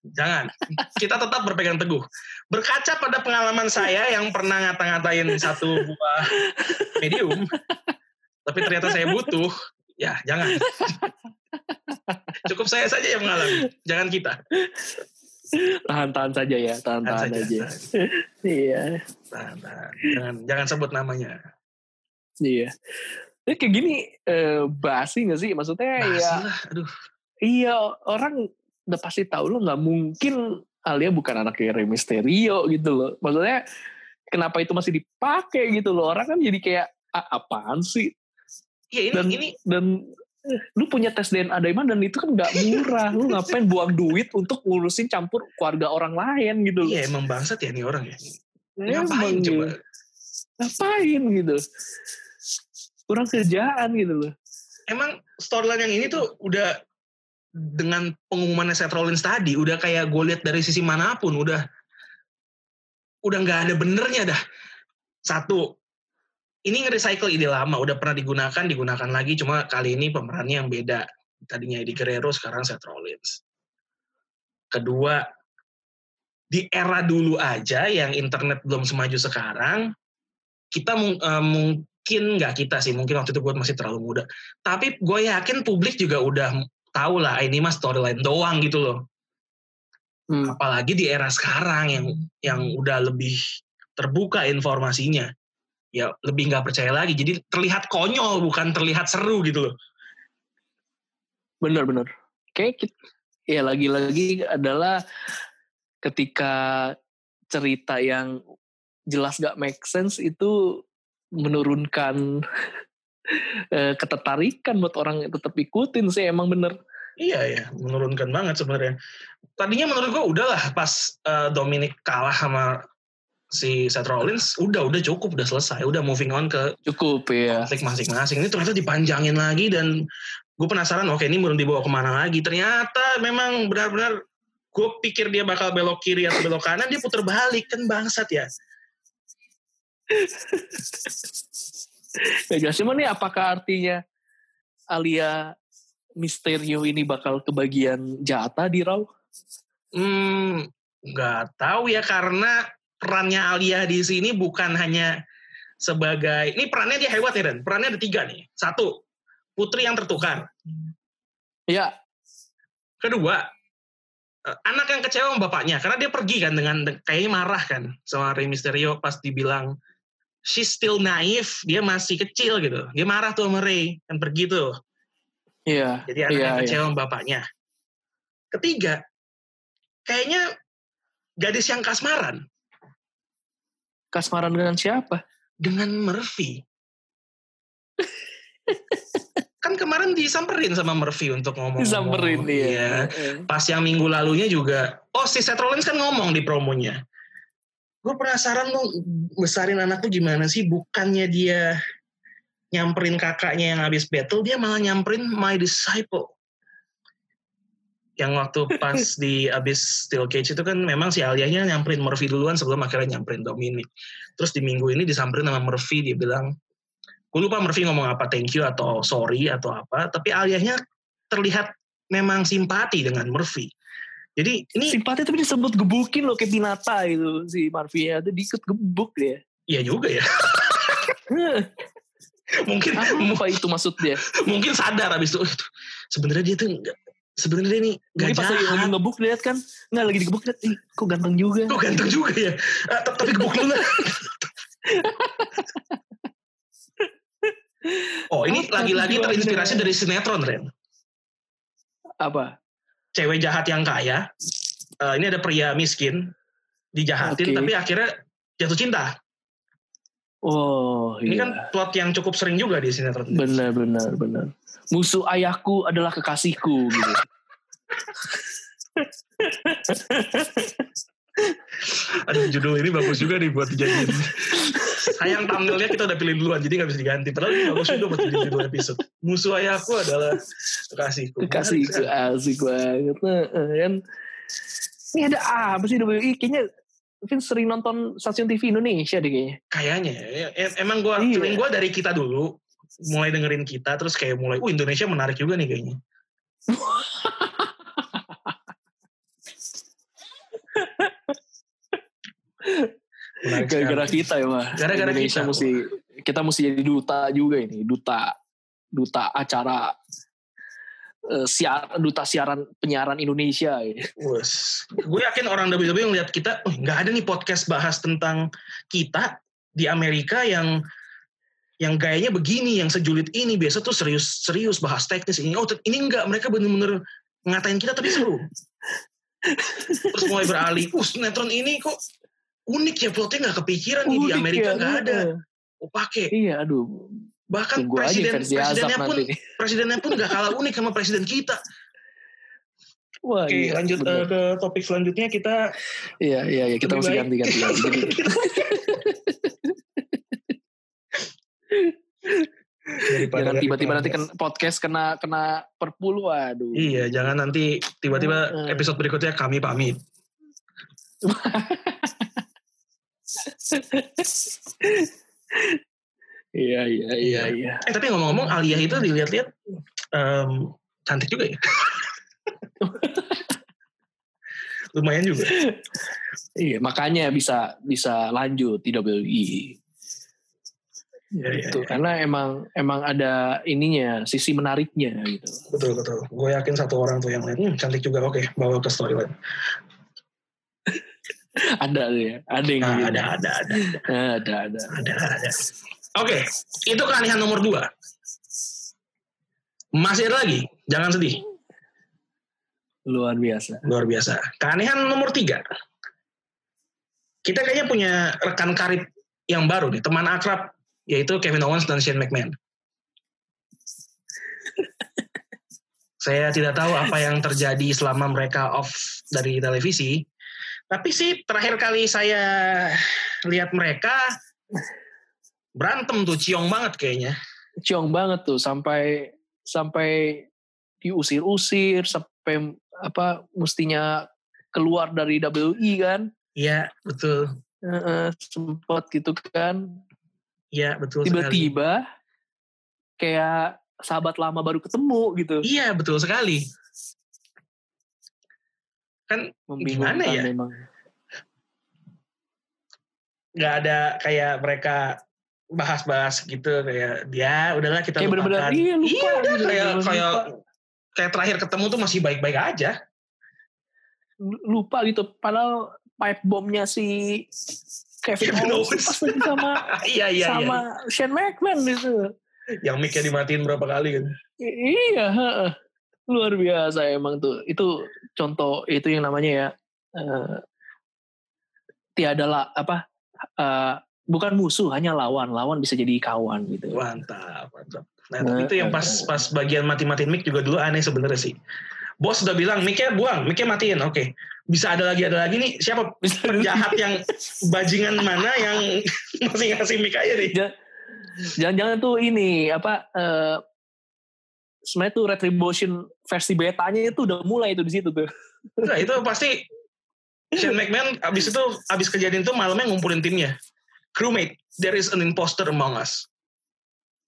[SPEAKER 1] Jangan. Kita tetap berpegang teguh. Berkaca pada pengalaman saya yang pernah ngata-ngatain satu buah medium, tapi ternyata saya butuh, ya jangan. Cukup saya saja yang mengalami, jangan kita.
[SPEAKER 2] Tahan-tahan saja ya tahan-tahan aja. iya.
[SPEAKER 1] Tahan-tahan jangan jangan sebut namanya.
[SPEAKER 2] Iya. Ini kayak gini eh, basi gak sih? Maksudnya
[SPEAKER 1] basi
[SPEAKER 2] ya
[SPEAKER 1] lah, aduh.
[SPEAKER 2] iya orang udah pasti tahu lo nggak mungkin Alia bukan anak Rey Mysterio gitu loh. Maksudnya kenapa itu masih dipakai gitu loh? Orang kan jadi kayak apaan sih
[SPEAKER 1] ya, ini,
[SPEAKER 2] dan
[SPEAKER 1] ini
[SPEAKER 2] dan lu punya tes DNA Daiman dan itu kan nggak murah. Lu ngapain buang duit untuk ngurusin campur keluarga orang lain gitu
[SPEAKER 1] iya emang bangsat ya nih orang ya.
[SPEAKER 2] Ngapain emang, coba? ngapain gitu? Kurang kerjaan gitu loh.
[SPEAKER 1] Emang storyline yang ini tuh udah dengan pengumuman Seth Rollins tadi udah kayak gue lihat dari sisi mana pun udah udah nggak ada benernya dah. Satu ini nge-recycle ide lama, udah pernah digunakan, digunakan lagi, cuma kali ini pemerannya yang beda. Tadinya Eddie Guerrero, sekarang Seth Rollins. Kedua, di era dulu aja yang internet belum semaju sekarang, kita uh, mungkin nggak kita sih, mungkin waktu itu gue masih terlalu muda. Tapi gue yakin publik juga udah tahu lah, ini mah storyline doang gitu loh. Hmm. Apalagi di era sekarang yang yang udah lebih terbuka informasinya ya lebih nggak percaya lagi. Jadi terlihat konyol bukan terlihat seru gitu loh.
[SPEAKER 2] Bener-bener. Kayak ya lagi-lagi adalah ketika cerita yang jelas gak make sense itu menurunkan eh, ketertarikan buat orang yang tetap ikutin sih emang bener.
[SPEAKER 1] Iya ya, menurunkan banget sebenarnya. Tadinya menurut gue udahlah pas uh, Dominic kalah sama si Seth Rollins udah udah cukup udah selesai udah moving on ke
[SPEAKER 2] cukup ya
[SPEAKER 1] konflik masing-masing. Ini ternyata dipanjangin lagi dan gue penasaran oke ini mau dibawa ke mana lagi. Ternyata memang benar-benar gue pikir dia bakal belok kiri atau belok kanan dia putar balik kan bangsat ya.
[SPEAKER 2] Ya jelas cuman nih apakah artinya Alia Misterio ini bakal kebagian jatah di Raw?
[SPEAKER 1] Hmm, nggak tahu ya karena perannya Alia di sini bukan hanya sebagai ini perannya dia hebat ya Dan. Perannya ada tiga nih. Satu, putri yang tertukar.
[SPEAKER 2] Iya.
[SPEAKER 1] Kedua, eh, anak yang kecewa sama bapaknya karena dia pergi kan dengan kayaknya marah kan sama Rey Mysterio pas dibilang she's still naif, dia masih kecil gitu. Dia marah tuh sama Rey kan pergi tuh.
[SPEAKER 2] Iya.
[SPEAKER 1] Jadi anak
[SPEAKER 2] iya,
[SPEAKER 1] yang kecewa
[SPEAKER 2] iya.
[SPEAKER 1] sama bapaknya. Ketiga, kayaknya gadis yang kasmaran
[SPEAKER 2] kasmaran dengan siapa?
[SPEAKER 1] Dengan Murphy. kan kemarin disamperin sama Murphy untuk ngomong.
[SPEAKER 2] Disamperin dia.
[SPEAKER 1] Ya. Pas yang minggu lalunya juga, oh si Seth Rollins kan ngomong di promonya. Gue penasaran lo besarin anak tuh gimana sih? Bukannya dia nyamperin kakaknya yang habis battle, dia malah nyamperin my disciple yang waktu pas di abis Steel Cage itu kan memang si Alianya nyamperin Murphy duluan sebelum akhirnya nyamperin Dominic. Terus di minggu ini disamperin sama Murphy, dia bilang, gue lupa Murphy ngomong apa, thank you atau sorry atau apa, tapi Alianya terlihat memang simpati dengan Murphy. Jadi ini
[SPEAKER 2] simpati tapi disebut gebukin loh kayak binata itu si Murphy ya, itu diikut gebuk dia.
[SPEAKER 1] Iya juga ya. mungkin
[SPEAKER 2] apa itu maksud dia?
[SPEAKER 1] mungkin sadar abis itu sebenarnya dia tuh sebenarnya ini
[SPEAKER 2] gak pas lagi ngebuk lihat kan nggak lagi digebuk lihat ih kok ganteng juga.
[SPEAKER 1] Kok ganteng juga ya? Uh, tapi gebuk dulu. Oh ini lagi-lagi terinspirasi dari sinetron Ren.
[SPEAKER 2] Apa?
[SPEAKER 1] Cewek jahat yang kaya. Uh, ini ada pria miskin dijahatin okay. tapi akhirnya jatuh cinta
[SPEAKER 2] Oh,
[SPEAKER 1] ini
[SPEAKER 2] iya.
[SPEAKER 1] kan plot yang cukup sering juga di sinetron.
[SPEAKER 2] Benar, benar, benar. Musuh ayahku adalah kekasihku gitu.
[SPEAKER 1] Aduh judul ini bagus juga nih buat dijadiin. Sayang thumbnailnya kita udah pilih duluan jadi gak bisa diganti. Padahal ini bagus juga buat jadi judul episode. Musuh ayahku adalah kekasihku.
[SPEAKER 2] Kekasihku asik banget. Nah, kan ini ada apa sih? Kayaknya Vin sering nonton stasiun TV Indonesia deh kayaknya.
[SPEAKER 1] Kayaknya. E- Emang gue,
[SPEAKER 2] Iya.
[SPEAKER 1] gue dari kita dulu. Mulai dengerin kita terus kayak mulai, uh Indonesia menarik juga nih kayaknya.
[SPEAKER 2] Gara-gara kita ya mah.
[SPEAKER 1] Gara-gara
[SPEAKER 2] Indonesia
[SPEAKER 1] kita.
[SPEAKER 2] mesti kita mesti jadi duta juga ini, duta duta acara eh, siar duta siaran penyiaran Indonesia ya.
[SPEAKER 1] Gue yakin orang WWE ngeliat kita, oh nggak ada nih podcast bahas tentang kita di Amerika yang yang gayanya begini, yang sejulit ini. Biasa tuh serius-serius bahas teknis ini. Oh, ini enggak, mereka bener-bener ngatain kita tapi seru. Terus mulai beralih, uh sinetron ini kok unik ya plotnya nggak kepikiran nih di
[SPEAKER 2] Unik
[SPEAKER 1] Amerika
[SPEAKER 2] ya,
[SPEAKER 1] nggak ada.
[SPEAKER 2] heeh.
[SPEAKER 1] Oh pakai.
[SPEAKER 2] Iya, aduh.
[SPEAKER 1] Bahkan
[SPEAKER 2] Tunggu aja
[SPEAKER 1] presiden presidennya pun
[SPEAKER 2] nanti.
[SPEAKER 1] presidennya pun nggak kalah unik sama presiden kita.
[SPEAKER 2] Wah,
[SPEAKER 1] Oke,
[SPEAKER 2] iya,
[SPEAKER 1] lanjut
[SPEAKER 2] bener.
[SPEAKER 1] eh, ke topik selanjutnya kita
[SPEAKER 2] Iya, iya, iya. Kita mesti ganti-ganti.
[SPEAKER 1] daripada
[SPEAKER 2] Jangan tiba-tiba nanti kena podcast kena kena perpuluh, waduh.
[SPEAKER 1] Iya, jangan nanti tiba-tiba episode berikutnya kami pamit.
[SPEAKER 2] Iya, iya, iya, iya.
[SPEAKER 1] Eh tapi ngomong-ngomong Alia itu dilihat-lihat em, cantik juga ya. Lumayan juga.
[SPEAKER 2] Iya, makanya bisa bisa lanjut di WI.
[SPEAKER 1] Iya, iya,
[SPEAKER 2] Gitu.
[SPEAKER 1] iya.
[SPEAKER 2] Karena emang emang ada ininya, sisi menariknya gitu.
[SPEAKER 1] Betul betul. Gue yakin satu orang tuh yang lihat, hmm, cantik juga. Oke, bawa ke storyline.
[SPEAKER 2] Ada ya, ada yang
[SPEAKER 1] Nah,
[SPEAKER 2] gitu.
[SPEAKER 1] ada ada ada
[SPEAKER 2] ada, ada.
[SPEAKER 1] ada ada. Oke, itu keanehan nomor dua. Masih ada lagi, jangan sedih.
[SPEAKER 2] Luar biasa.
[SPEAKER 1] Luar biasa. Keanehan nomor tiga. Kita kayaknya punya rekan karib yang baru nih, teman akrab, yaitu Kevin Owens dan Shane McMahon. Saya tidak tahu apa yang terjadi selama mereka off dari televisi. Tapi sih terakhir kali saya lihat mereka berantem tuh ciong banget kayaknya.
[SPEAKER 2] Ciong banget tuh sampai sampai diusir-usir sampai apa mestinya keluar dari WI kan.
[SPEAKER 1] Iya, betul.
[SPEAKER 2] Heeh, sempat gitu kan.
[SPEAKER 1] Iya, betul sekali.
[SPEAKER 2] Tiba-tiba kayak sahabat lama baru ketemu gitu.
[SPEAKER 1] Iya, betul sekali. Kan Gimana ya?
[SPEAKER 2] memang.
[SPEAKER 1] nggak ada kayak mereka bahas-bahas gitu kayak dia udahlah kita
[SPEAKER 2] Kayak bener-bener, iya, lupa
[SPEAKER 1] Iya, udah
[SPEAKER 2] gitu,
[SPEAKER 1] kayak kayak
[SPEAKER 2] lupa.
[SPEAKER 1] kayak terakhir ketemu tuh masih baik-baik aja.
[SPEAKER 2] lupa gitu padahal pipe bomnya si Kevin,
[SPEAKER 1] Kevin
[SPEAKER 2] Owens sama
[SPEAKER 1] iya iya
[SPEAKER 2] sama Shane McMahon gitu
[SPEAKER 1] iya. Yang mic-nya dimatiin berapa kali kan.
[SPEAKER 2] I- iya luar biasa emang tuh itu contoh itu yang namanya ya eh, tiada lah apa eh, bukan musuh hanya lawan lawan bisa jadi kawan gitu
[SPEAKER 1] Mantap, mantap. Nah, tapi itu yang pas pas bagian mati-matiin mic juga dulu aneh sebenarnya sih. Bos udah bilang mic-nya buang, mic-nya matiin. Oke. Bisa ada lagi ada lagi nih siapa penjahat yang bajingan mana yang masih ngasih mic aja nih.
[SPEAKER 2] jangan-jangan tuh ini apa eh, sebenarnya tuh retribution versi betanya itu udah mulai itu di situ tuh
[SPEAKER 1] Nah, itu pasti Shane McMahon abis itu abis kejadian itu malamnya ngumpulin timnya. Crewmate, there is an imposter among us.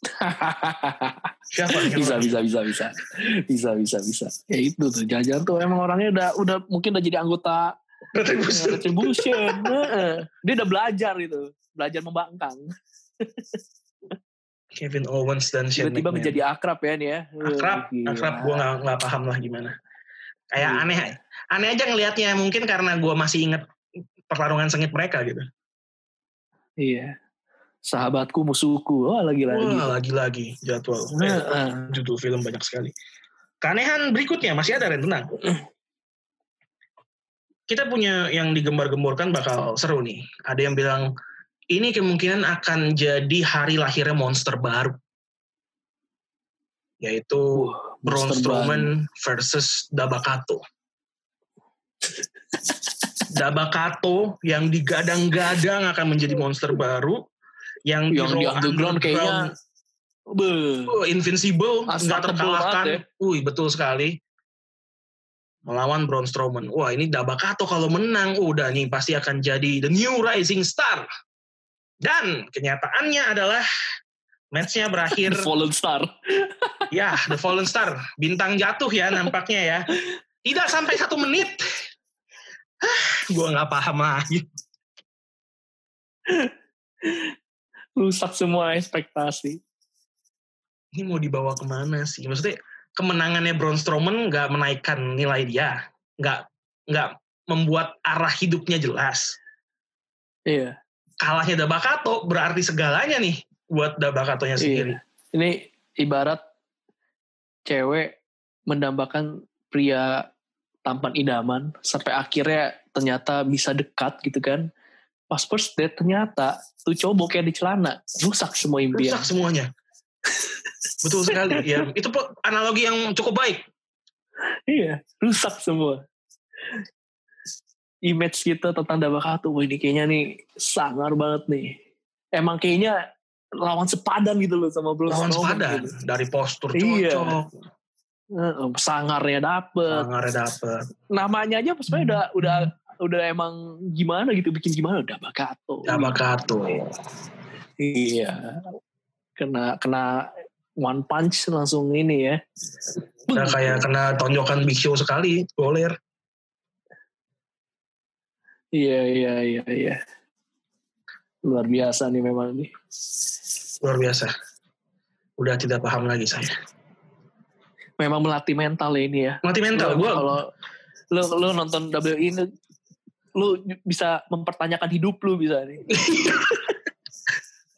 [SPEAKER 1] Siapa
[SPEAKER 2] bisa bisa bisa bisa bisa bisa bisa ya itu tuh jangan tuh emang orangnya udah udah mungkin udah jadi anggota
[SPEAKER 1] Retribution.
[SPEAKER 2] retribution dia udah belajar gitu belajar membangkang
[SPEAKER 1] Kevin Owens dan Shane
[SPEAKER 2] tiba-tiba menjadi akrab ya nih ya
[SPEAKER 1] akrab,
[SPEAKER 2] Gila.
[SPEAKER 1] akrab. Gue nggak nggak paham lah gimana. Kayak
[SPEAKER 2] Iya.
[SPEAKER 1] aneh, aneh aja ngelihatnya. Mungkin karena gue masih inget pertarungan sengit mereka gitu.
[SPEAKER 2] Iya sahabatku musuhku oh lagi lagi
[SPEAKER 1] Wah, lagi-lagi jadwal. Eh,
[SPEAKER 2] Heeh.
[SPEAKER 1] judul film banyak sekali. Keanehan berikutnya masih ada Ren, tenang. Kita punya yang digembar-gemborkan bakal seru nih. Ada yang bilang ini kemungkinan akan jadi hari lahirnya monster baru. Yaitu
[SPEAKER 2] Wah,
[SPEAKER 1] Braun Strowman versus Dabakato. Dabakato yang digadang-gadang akan menjadi monster baru yang,
[SPEAKER 2] Yang di underground kayaknya Beuh.
[SPEAKER 1] Oh, invincible, nggak terkalahkan.
[SPEAKER 2] banget
[SPEAKER 1] Wih, betul sekali. Melawan Braun Strowman. Wah, ini Dabakato kalau menang, udah nih pasti akan jadi the new rising star. Dan kenyataannya adalah matchnya berakhir,
[SPEAKER 2] The Fallen Star.
[SPEAKER 1] ya, the fallen star. Bintang jatuh ya nampaknya ya. Tidak sampai satu menit. Gue nggak paham lagi.
[SPEAKER 2] Rusak semua ekspektasi.
[SPEAKER 1] Ini mau dibawa ke mana sih? Maksudnya kemenangannya Braun Strowman nggak menaikkan nilai dia. Nggak nggak membuat arah hidupnya jelas.
[SPEAKER 2] Iya.
[SPEAKER 1] kalahnya Dabakato berarti segalanya nih buat Dabakatonya sendiri.
[SPEAKER 2] Iya. Ini ibarat cewek mendambakan pria tampan idaman sampai akhirnya ternyata bisa dekat gitu kan. Pas first date ternyata tuh cowok kayak di celana rusak semua impian.
[SPEAKER 1] Rusak semuanya. Betul sekali. Ya, itu analogi yang cukup baik.
[SPEAKER 2] Iya, rusak semua. Image kita tentang Dabakato, wah ini kayaknya nih sangar banget nih. Emang kayaknya lawan sepadan gitu loh sama Braun
[SPEAKER 1] Lawan
[SPEAKER 2] Strowman
[SPEAKER 1] sepadan
[SPEAKER 2] gitu.
[SPEAKER 1] dari postur
[SPEAKER 2] Iya.
[SPEAKER 1] cocok,
[SPEAKER 2] Heeh, sangarnya dapet,
[SPEAKER 1] sangarnya dapet.
[SPEAKER 2] namanya aja sebenarnya udah
[SPEAKER 1] Hmm.
[SPEAKER 2] udah udah emang gimana gitu bikin gimana udah Bakato.
[SPEAKER 1] Dabakato.
[SPEAKER 2] Iya. Kena kena one punch langsung ini ya.
[SPEAKER 1] Udah kayak kena tonjokan Big Show sekali, goler.
[SPEAKER 2] Iya iya iya iya. Luar biasa nih memang nih.
[SPEAKER 1] Luar biasa. Udah tidak paham lagi saya.
[SPEAKER 2] Memang melatih mental ya ini ya.
[SPEAKER 1] Mati mental. Gue
[SPEAKER 2] kalau lu lu nonton WWE ini lu bisa mempertanyakan hidup lu bisa nih.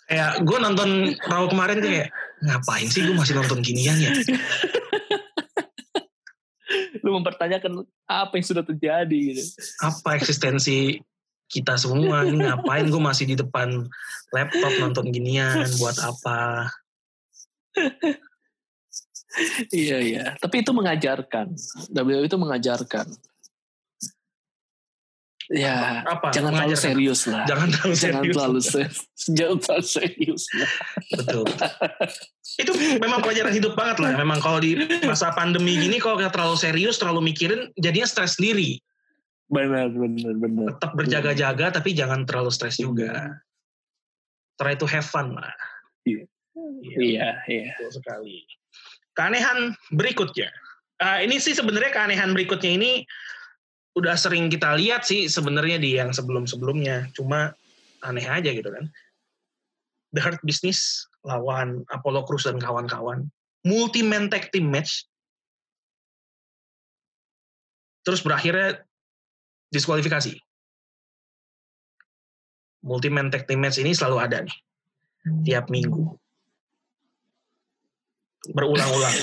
[SPEAKER 1] kayak gue nonton Raw kemarin kayak ngapain sih gue masih nonton ginian ya?
[SPEAKER 2] lu mempertanyakan apa yang sudah terjadi gitu.
[SPEAKER 1] apa eksistensi kita semua ini ngapain gue masih di depan laptop nonton ginian buat apa
[SPEAKER 2] Iya iya, tapi itu mengajarkan. WWE itu mengajarkan. Ya,
[SPEAKER 1] apa
[SPEAKER 2] jangan terlalu serius lah.
[SPEAKER 1] jangan terlalu
[SPEAKER 2] Jangan
[SPEAKER 1] serius
[SPEAKER 2] terlalu serius. Jangan terlalu serius lah.
[SPEAKER 1] betul itu memang pelajaran hidup banget lah memang kalau di masa pandemi gini kalau kita terlalu serius terlalu mikirin jadinya stres sendiri
[SPEAKER 2] Benar, benar, benar.
[SPEAKER 1] tetap berjaga-jaga tapi jangan terlalu stres juga try to have fun lah
[SPEAKER 2] Iya.
[SPEAKER 1] Iya,
[SPEAKER 2] Iya, iya.
[SPEAKER 1] betul sekali keanehan berikutnya. Ah, ini sih sebenarnya keanehan berikutnya ini udah sering kita lihat sih sebenarnya di yang sebelum-sebelumnya. Cuma aneh aja gitu kan. The Hurt Business lawan Apollo Crews dan kawan-kawan. Multi man tag team match. Terus berakhirnya diskualifikasi. Multi man tag team match ini selalu ada nih. Tiap minggu berulang-ulang.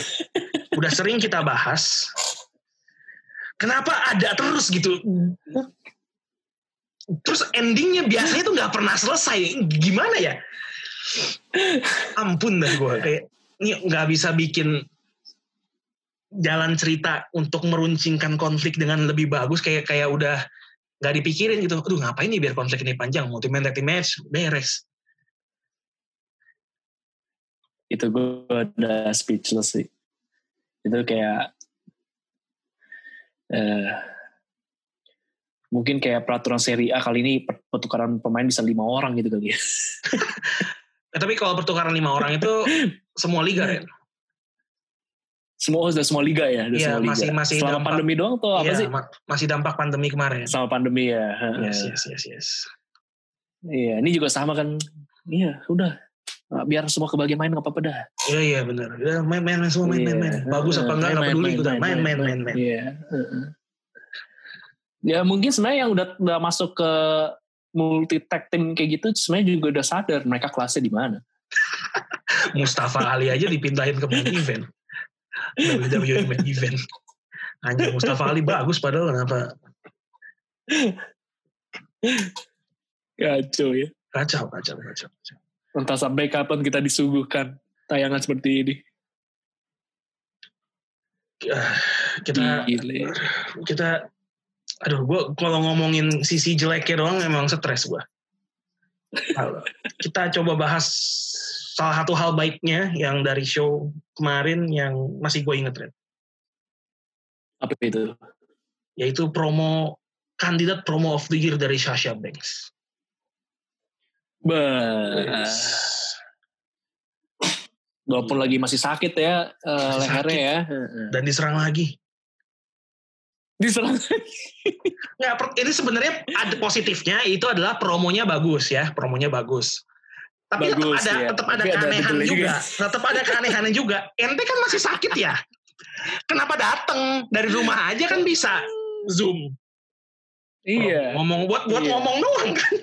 [SPEAKER 1] Udah sering kita bahas. Kenapa ada terus gitu? Terus endingnya biasanya tuh nggak pernah selesai. Gimana ya? Ampun dah gue kayak ini nggak bisa bikin jalan cerita untuk meruncingkan konflik dengan lebih bagus. Kayak kayak udah nggak dipikirin gitu. Aduh ngapain nih biar konflik ini panjang? Multi match beres
[SPEAKER 2] Itu gue udah speechless sih. Itu kayak eh mungkin kayak peraturan seri A kali ini pertukaran pemain bisa lima orang gitu kali ya.
[SPEAKER 1] Eh, tapi kalau pertukaran lima orang itu semua liga ya
[SPEAKER 2] Semua udah semua liga ya, udah
[SPEAKER 1] Iya,
[SPEAKER 2] semua liga.
[SPEAKER 1] masih- masih
[SPEAKER 2] Selama
[SPEAKER 1] dampak-
[SPEAKER 2] pandemi doang tuh apa
[SPEAKER 1] Iya,
[SPEAKER 2] sih?
[SPEAKER 1] ma- masih dampak pandemi kemarin
[SPEAKER 2] Selama pandemi ya.
[SPEAKER 1] yes yes yes yes
[SPEAKER 2] Iya, ini juga sama kan. Iya, udah. Nah, Biar semua kebagian main nggak apa-apa dah.
[SPEAKER 1] iya iya benar Udah, main main semua main main main
[SPEAKER 2] Iya.
[SPEAKER 1] bagus apa enggak nggak peduli gitu main main main main
[SPEAKER 2] Iya. Ya mungkin sebenarnya yang udah udah masuk ke multi tag team kayak gitu sebenarnya juga udah sadar mereka kelasnya di mana.
[SPEAKER 1] Mustafa Ali aja dipindahin ke main event WWE main event hanya Mustafa Ali bagus padahal kenapa
[SPEAKER 2] Kacau ya.
[SPEAKER 1] kacau kacau kacau, kacau.
[SPEAKER 2] Entah sampai kapan kita disuguhkan tayangan seperti ini.
[SPEAKER 1] Ah, kita
[SPEAKER 2] Gile.
[SPEAKER 1] kita Aduh, gue kalau ngomongin sisi jeleknya doang emang stres gue. Kita coba bahas salah satu hal baiknya yang dari show kemarin yang masih gue inget, Ren.
[SPEAKER 2] Apa itu?
[SPEAKER 1] Yaitu promo kandidat promo of the year dari Sasha Banks.
[SPEAKER 2] Bah. Walaupun lagi masih sakit ya uh, lehernya ya.
[SPEAKER 1] Dan diserang lagi.
[SPEAKER 2] Diserang
[SPEAKER 1] Nggak, ini sebenarnya ada positifnya itu adalah promonya bagus ya, promonya bagus. Tapi bagus, tetap ada ya. tetap ada keanehan juga. juga. Tetap ada keanehannya juga. Ente kan masih sakit ya. Kenapa datang dari rumah aja kan bisa zoom.
[SPEAKER 2] Iya.
[SPEAKER 1] Ngomong buat buat iya. ngomong doang kan.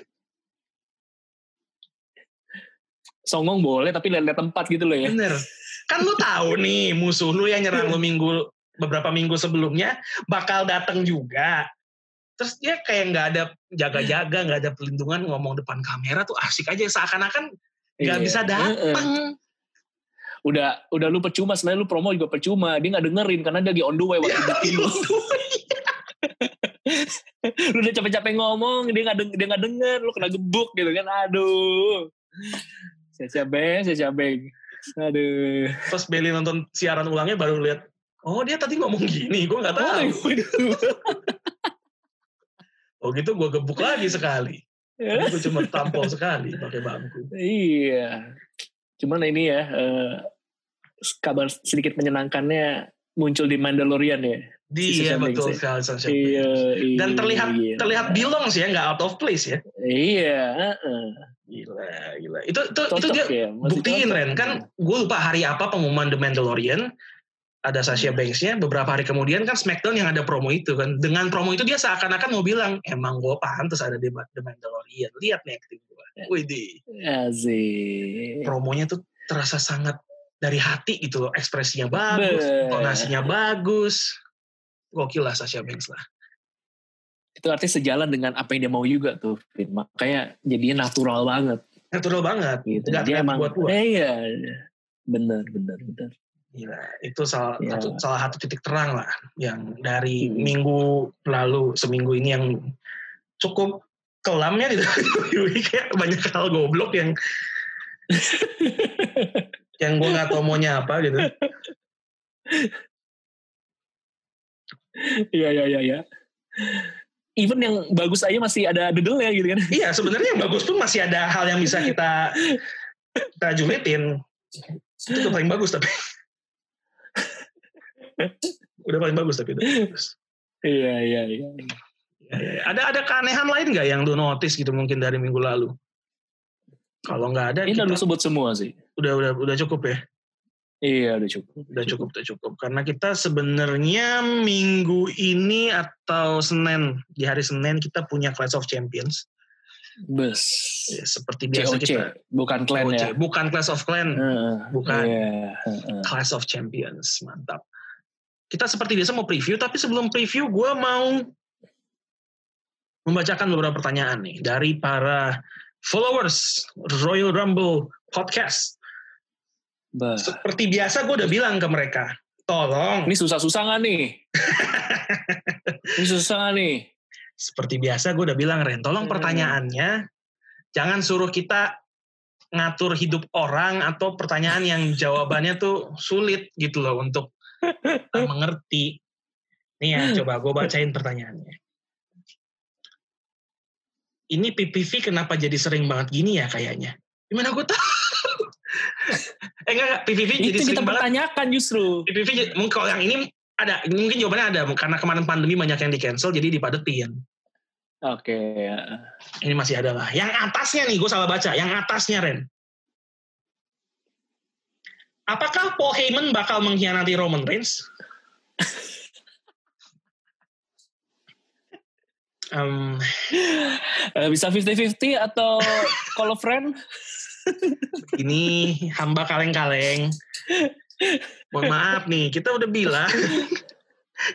[SPEAKER 2] Songong boleh tapi lihat tempat gitu loh ya.
[SPEAKER 1] Bener. Kan lu tahu nih musuh lu yang nyerang lu minggu beberapa minggu sebelumnya bakal datang juga. Terus dia kayak nggak ada jaga-jaga, nggak ada pelindungan ngomong depan kamera tuh asik aja seakan-akan nggak iya. bisa datang.
[SPEAKER 2] Udah udah lu percuma sebenarnya lu promo juga percuma. Dia nggak dengerin karena dia lagi on the way waktu bikin lu. lu udah capek-capek ngomong, dia nggak dia nggak denger, lu kena gebuk gitu kan. Aduh. Sia-sia beng, sia-sia beng. Aduh.
[SPEAKER 1] Pas Beli nonton siaran ulangnya baru lihat oh dia tadi ngomong gini, gue nggak tahu. Oh, oh gitu gue gebuk lagi sekali. Ya. Gue cuma tampol sekali pakai bangku.
[SPEAKER 2] Iya. Cuman ini ya, uh, kabar sedikit menyenangkannya muncul di Mandalorian ya.
[SPEAKER 1] Di, iya betul sekali iya, iya, Dan terlihat iya. terlihat belong sih ya, nggak out of place ya.
[SPEAKER 2] Iya. Uh,
[SPEAKER 1] Gila, gila. Itu itu itu dia ya, buktiin Ren. Kan. Gue lupa hari apa pengumuman The Mandalorian. Ada Sasha hmm. Banks-nya beberapa hari kemudian kan SmackDown yang ada promo itu kan. Dengan promo itu dia seakan-akan mau bilang emang gue pantas ada di The Mandalorian. Lihat nih acting gue ya. wih di promonya tuh terasa sangat dari hati gitu loh ekspresinya bagus tonasinya bagus. Gokil lah Sasha Banks lah
[SPEAKER 2] itu artinya sejalan dengan apa yang dia mau juga tuh Vin. makanya jadinya natural banget
[SPEAKER 1] natural banget
[SPEAKER 2] gitu. Gak dia emang buat eh, iya bener bener bener
[SPEAKER 1] Gila, itu salah ya. satu salah satu titik terang lah yang dari hmm. minggu lalu seminggu ini yang cukup kelamnya gitu. kayak banyak hal goblok yang yang gue nggak tahu maunya apa gitu.
[SPEAKER 2] Iya iya iya ya. Even yang bagus aja masih ada dedel ya gitu kan.
[SPEAKER 1] Iya, sebenarnya yang bagus pun masih ada hal yang bisa kita kita julitin. Itu paling bagus tapi. Udah paling bagus tapi udah bagus.
[SPEAKER 2] Iya, iya, iya.
[SPEAKER 1] Ya, ya. Ada ada keanehan lain nggak yang lu notice gitu mungkin dari minggu lalu? Kalau nggak ada,
[SPEAKER 2] ini kita, lu sebut semua sih.
[SPEAKER 1] Udah udah udah cukup ya.
[SPEAKER 2] Iya udah cukup.
[SPEAKER 1] Udah cukup, udah cukup. Karena kita sebenarnya minggu ini atau Senin di hari Senin kita punya Clash of Champions.
[SPEAKER 2] Bus.
[SPEAKER 1] Ya, seperti biasa
[SPEAKER 2] COC. kita. Bukan clan COC. ya.
[SPEAKER 1] Bukan Clash of Clan. Uh, bukan. Yeah. Uh, uh. Clash of Champions. Mantap kita seperti biasa mau preview, tapi sebelum preview gue mau membacakan beberapa pertanyaan nih dari para followers Royal Rumble Podcast. Bah. Seperti biasa gue udah bilang ke mereka, tolong.
[SPEAKER 2] Ini susah-susah gak nih? Ini susah gak nih?
[SPEAKER 1] Seperti biasa gue udah bilang Ren, tolong hmm. pertanyaannya jangan suruh kita ngatur hidup orang atau pertanyaan yang jawabannya tuh sulit gitu loh untuk mengerti. Nih ya, coba gue bacain pertanyaannya. Ini PPV kenapa jadi sering banget gini ya kayaknya? Gimana gue tahu? Eh enggak, PPV
[SPEAKER 2] Itu
[SPEAKER 1] jadi
[SPEAKER 2] sering kita pertanyakan justru.
[SPEAKER 1] PPV, mungkin kalau yang ini ada, mungkin jawabannya ada. Karena kemarin pandemi banyak yang di cancel, jadi dipadetin.
[SPEAKER 2] Oke. Okay.
[SPEAKER 1] Ini masih ada lah. Yang atasnya nih, gue salah baca. Yang atasnya, Ren. Apakah Paul Heyman bakal mengkhianati Roman Reigns?
[SPEAKER 2] um, bisa 50-50 atau call friend?
[SPEAKER 1] Ini hamba kaleng-kaleng. Mohon maaf nih, kita udah bilang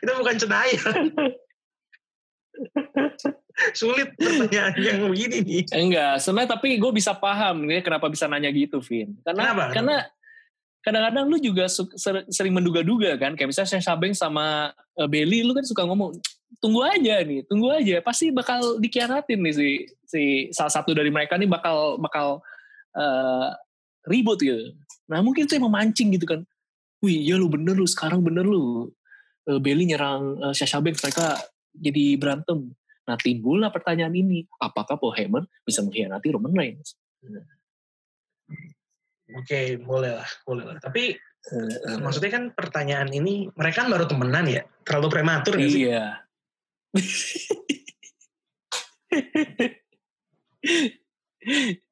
[SPEAKER 1] kita bukan cenayang. Sulit pertanyaan yang begini nih.
[SPEAKER 2] Enggak, sebenarnya tapi gue bisa paham nih kenapa bisa nanya gitu, Vin. Karena Kenapa? karena kadang-kadang lu juga sering menduga-duga kan kayak misalnya saya Sabeng sama uh, Belly lu kan suka ngomong tunggu aja nih, tunggu aja. Pasti bakal dikhianatin nih si si salah satu dari mereka nih bakal bakal uh, ribut gitu. Nah mungkin itu yang memancing gitu kan. Wih, ya lu bener lu sekarang bener lu. Uh, Bailey nyerang uh, Sasha Banks mereka jadi berantem. Nah timbullah pertanyaan ini, apakah Paul Heyman bisa mengkhianati Roman Reigns?
[SPEAKER 1] Oke, okay, boleh lah, boleh lah. Tapi uh, maksudnya kan pertanyaan ini mereka kan baru temenan ya, terlalu prematur nggak sih?
[SPEAKER 2] Iya.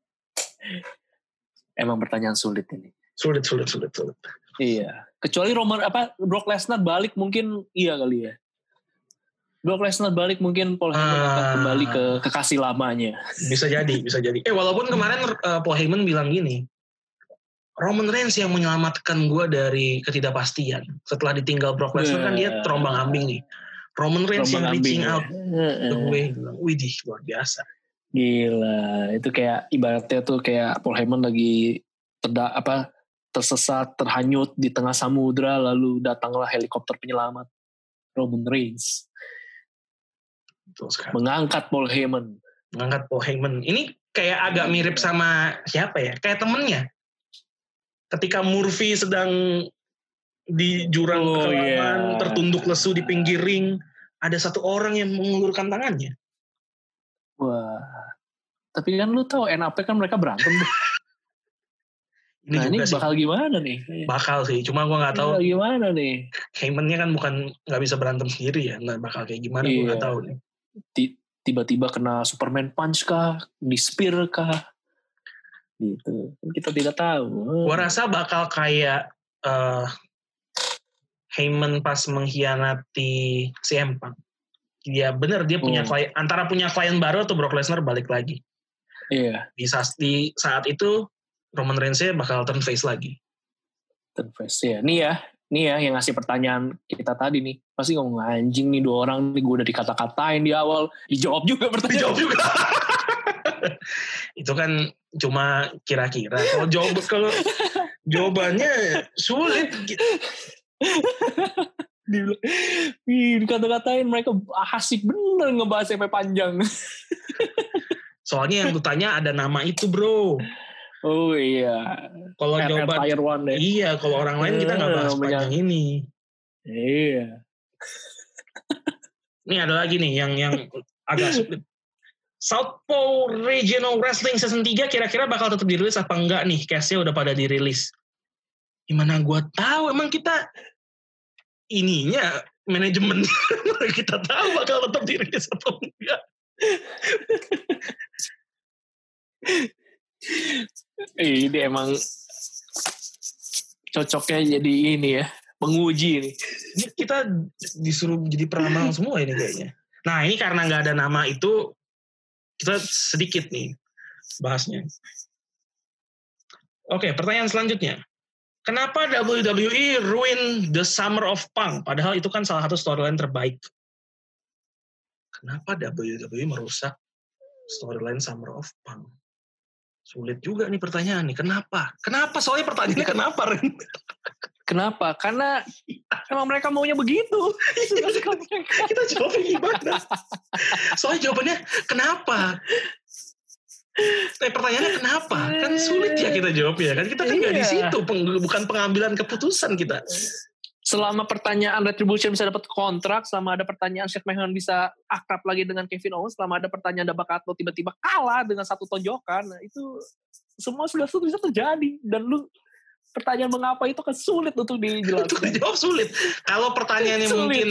[SPEAKER 2] Emang pertanyaan sulit ini.
[SPEAKER 1] Sulit, sulit, sulit, sulit.
[SPEAKER 2] Iya. Kecuali Roman apa Brock Lesnar balik mungkin iya kali ya. Brock Lesnar balik mungkin Paul Heyman uh, akan ah. kembali ke kekasih lamanya.
[SPEAKER 1] Bisa jadi, bisa jadi. Eh walaupun kemarin uh, Paul Heyman bilang gini, Roman Reigns yang menyelamatkan gue dari ketidakpastian. Setelah ditinggal Brock Lesnar yeah. kan dia terombang ambing nih. Roman Reigns yang reaching out ke gue, widih luar biasa.
[SPEAKER 2] Gila, itu kayak ibaratnya tuh kayak Paul Heyman lagi terda apa tersesat, terhanyut di tengah samudra, lalu datanglah helikopter penyelamat Roman Reigns. Betul sekali. Mengangkat Paul Heyman.
[SPEAKER 1] Mengangkat Paul Heyman. Ini kayak agak mirip sama siapa ya? Kayak temennya. Ketika Murphy sedang di jurang oh, yeah. tertunduk lesu di pinggir ring, ada satu orang yang mengulurkan tangannya.
[SPEAKER 2] Wah, tapi kan lu tahu NAP kan mereka berantem tuh. ini nah ini sih. bakal gimana nih?
[SPEAKER 1] Bakal sih, cuma gua nggak tahu.
[SPEAKER 2] gimana nih?
[SPEAKER 1] Heymannya kan bukan nggak bisa berantem sendiri ya, nggak bakal kayak gimana iya. gue nggak tahu nih.
[SPEAKER 2] Tiba-tiba kena Superman punch kah, di spear kah? Gitu, kita tidak tahu.
[SPEAKER 1] Gua rasa bakal kayak uh, Heyman pas mengkhianati CM Punk. Ya bener dia punya hmm. klien, antara punya klien baru atau Brock Lesnar balik lagi.
[SPEAKER 2] Iya.
[SPEAKER 1] Di saat, di saat itu Roman Reigns bakal turn face lagi.
[SPEAKER 2] Turn face ya. Nih ya, nih ya yang ngasih pertanyaan kita tadi nih. Pasti ngomong anjing nih dua orang nih gue udah dikata-katain di awal. Dijawab juga pertanyaan.
[SPEAKER 1] Dijawab juga. itu kan cuma kira-kira. Kalau jawab kalau jawabannya sulit
[SPEAKER 2] di dikata-katain mereka asik bener ngebahas sampai panjang.
[SPEAKER 1] Soalnya yang tanya ada nama itu bro.
[SPEAKER 2] Oh iya.
[SPEAKER 1] Kalau jawaban One deh. Iya, kalau orang lain kita nggak bahas uh, panjang ini.
[SPEAKER 2] Iya.
[SPEAKER 1] Ini ada lagi nih yang yang agak sulit. Southpaw Regional Wrestling Season 3 kira-kira bakal tetap dirilis apa enggak nih? Case-nya udah pada dirilis. Gimana gue tahu emang kita ininya manajemen kita tahu bakal tetap dirilis atau enggak.
[SPEAKER 2] Ini emang cocoknya jadi ini ya penguji nih.
[SPEAKER 1] Ini kita disuruh jadi peramal semua ini kayaknya. Nah ini karena nggak ada nama itu kita sedikit nih bahasnya. Oke pertanyaan selanjutnya. Kenapa WWE ruin The Summer of Punk? Padahal itu kan salah satu storyline terbaik. Kenapa WWE merusak storyline Summer of Punk? Sulit juga nih pertanyaan nih. Kenapa? Kenapa? Soalnya pertanyaannya kenapa, Ren?
[SPEAKER 2] Kenapa? Karena emang mereka maunya begitu.
[SPEAKER 1] Kita jawabnya gimana? Soalnya jawabannya kenapa? Eh pertanyaannya kenapa? Kan sulit ya kita jawab ya kan kita kan nggak iya. di situ, bukan pengambilan keputusan kita.
[SPEAKER 2] Selama pertanyaan retribution bisa dapat kontrak, selama ada pertanyaan Seth McMahon bisa akrab lagi dengan Kevin Owens, selama ada pertanyaan Dabakato tiba-tiba kalah dengan satu tonjokan, nah itu semua sudah bisa terjadi dan lu pertanyaan mengapa itu kan sulit untuk dijelaskan.
[SPEAKER 1] Untuk dijawab sulit. Kalau pertanyaannya sulit. mungkin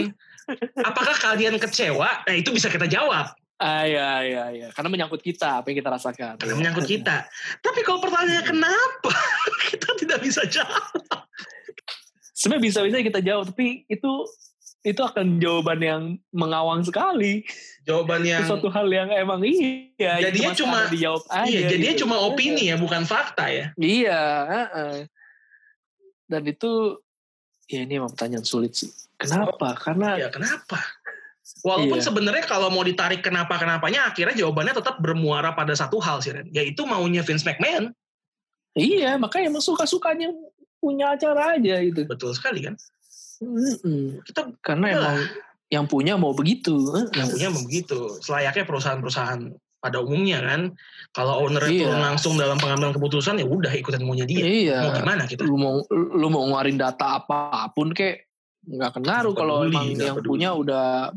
[SPEAKER 1] apakah kalian kecewa? Nah itu bisa kita jawab.
[SPEAKER 2] Ah, iya, iya, iya. Karena menyangkut kita, apa yang kita rasakan.
[SPEAKER 1] Karena menyangkut kita. Tapi kalau pertanyaannya kenapa, kita tidak bisa jawab.
[SPEAKER 2] Sebenarnya bisa-bisa kita jawab, tapi itu itu akan jawaban yang mengawang sekali.
[SPEAKER 1] Jawaban yang
[SPEAKER 2] suatu hal yang emang iya.
[SPEAKER 1] Jadinya cuma, cuma dijawab aja. Iya, jadinya gitu. cuma opini ya, bukan fakta ya.
[SPEAKER 2] Iya. Uh -uh. Dan itu ya ini emang pertanyaan sulit sih. Kenapa? Oh, Karena
[SPEAKER 1] ya kenapa? Walaupun iya. sebenarnya kalau mau ditarik kenapa-kenapanya, akhirnya jawabannya tetap bermuara pada satu hal sih, Ren. Yaitu maunya Vince McMahon.
[SPEAKER 2] Iya, makanya emang suka-sukanya punya acara aja itu.
[SPEAKER 1] Betul sekali kan.
[SPEAKER 2] Mm-mm. Kita karena emang yang punya mau begitu.
[SPEAKER 1] Yang punya mau begitu. Selayaknya perusahaan-perusahaan pada umumnya kan. Kalau owner
[SPEAKER 2] Iya.
[SPEAKER 1] turun langsung dalam pengambilan keputusan ya udah ikutin maunya dia.
[SPEAKER 2] Iya.
[SPEAKER 1] Mau gimana kita?
[SPEAKER 2] Lu mau lu mau ngeluarin data apa pun kek nggak
[SPEAKER 1] Nggak
[SPEAKER 2] kalau emang yang
[SPEAKER 1] peduli.
[SPEAKER 2] punya udah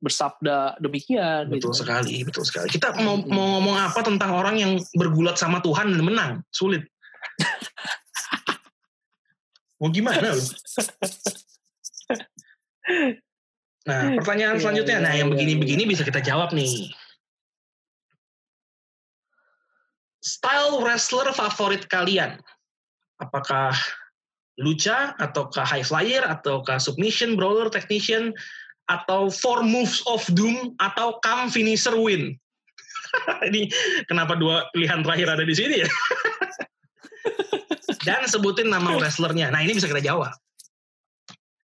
[SPEAKER 2] bersabda demikian
[SPEAKER 1] Betul
[SPEAKER 2] gitu.
[SPEAKER 1] sekali, betul sekali. Kita mau,
[SPEAKER 2] Hmm.
[SPEAKER 1] mau ngomong apa tentang orang yang bergulat sama Tuhan dan menang? Sulit. mau gimana lu? Nah, pertanyaan
[SPEAKER 2] Iya,
[SPEAKER 1] selanjutnya.
[SPEAKER 2] iya,
[SPEAKER 1] Nah, yang
[SPEAKER 2] iya,
[SPEAKER 1] begini-begini bisa kita jawab nih. Style wrestler favorit kalian? Apakah lucha, ataukah high flyer, ataukah submission, brawler, technician, atau four moves of doom, atau come finisher win? Ini kenapa dua pilihan terakhir ada di sini ya? Dan sebutin nama wrestlernya. Nah, ini bisa kita jawab.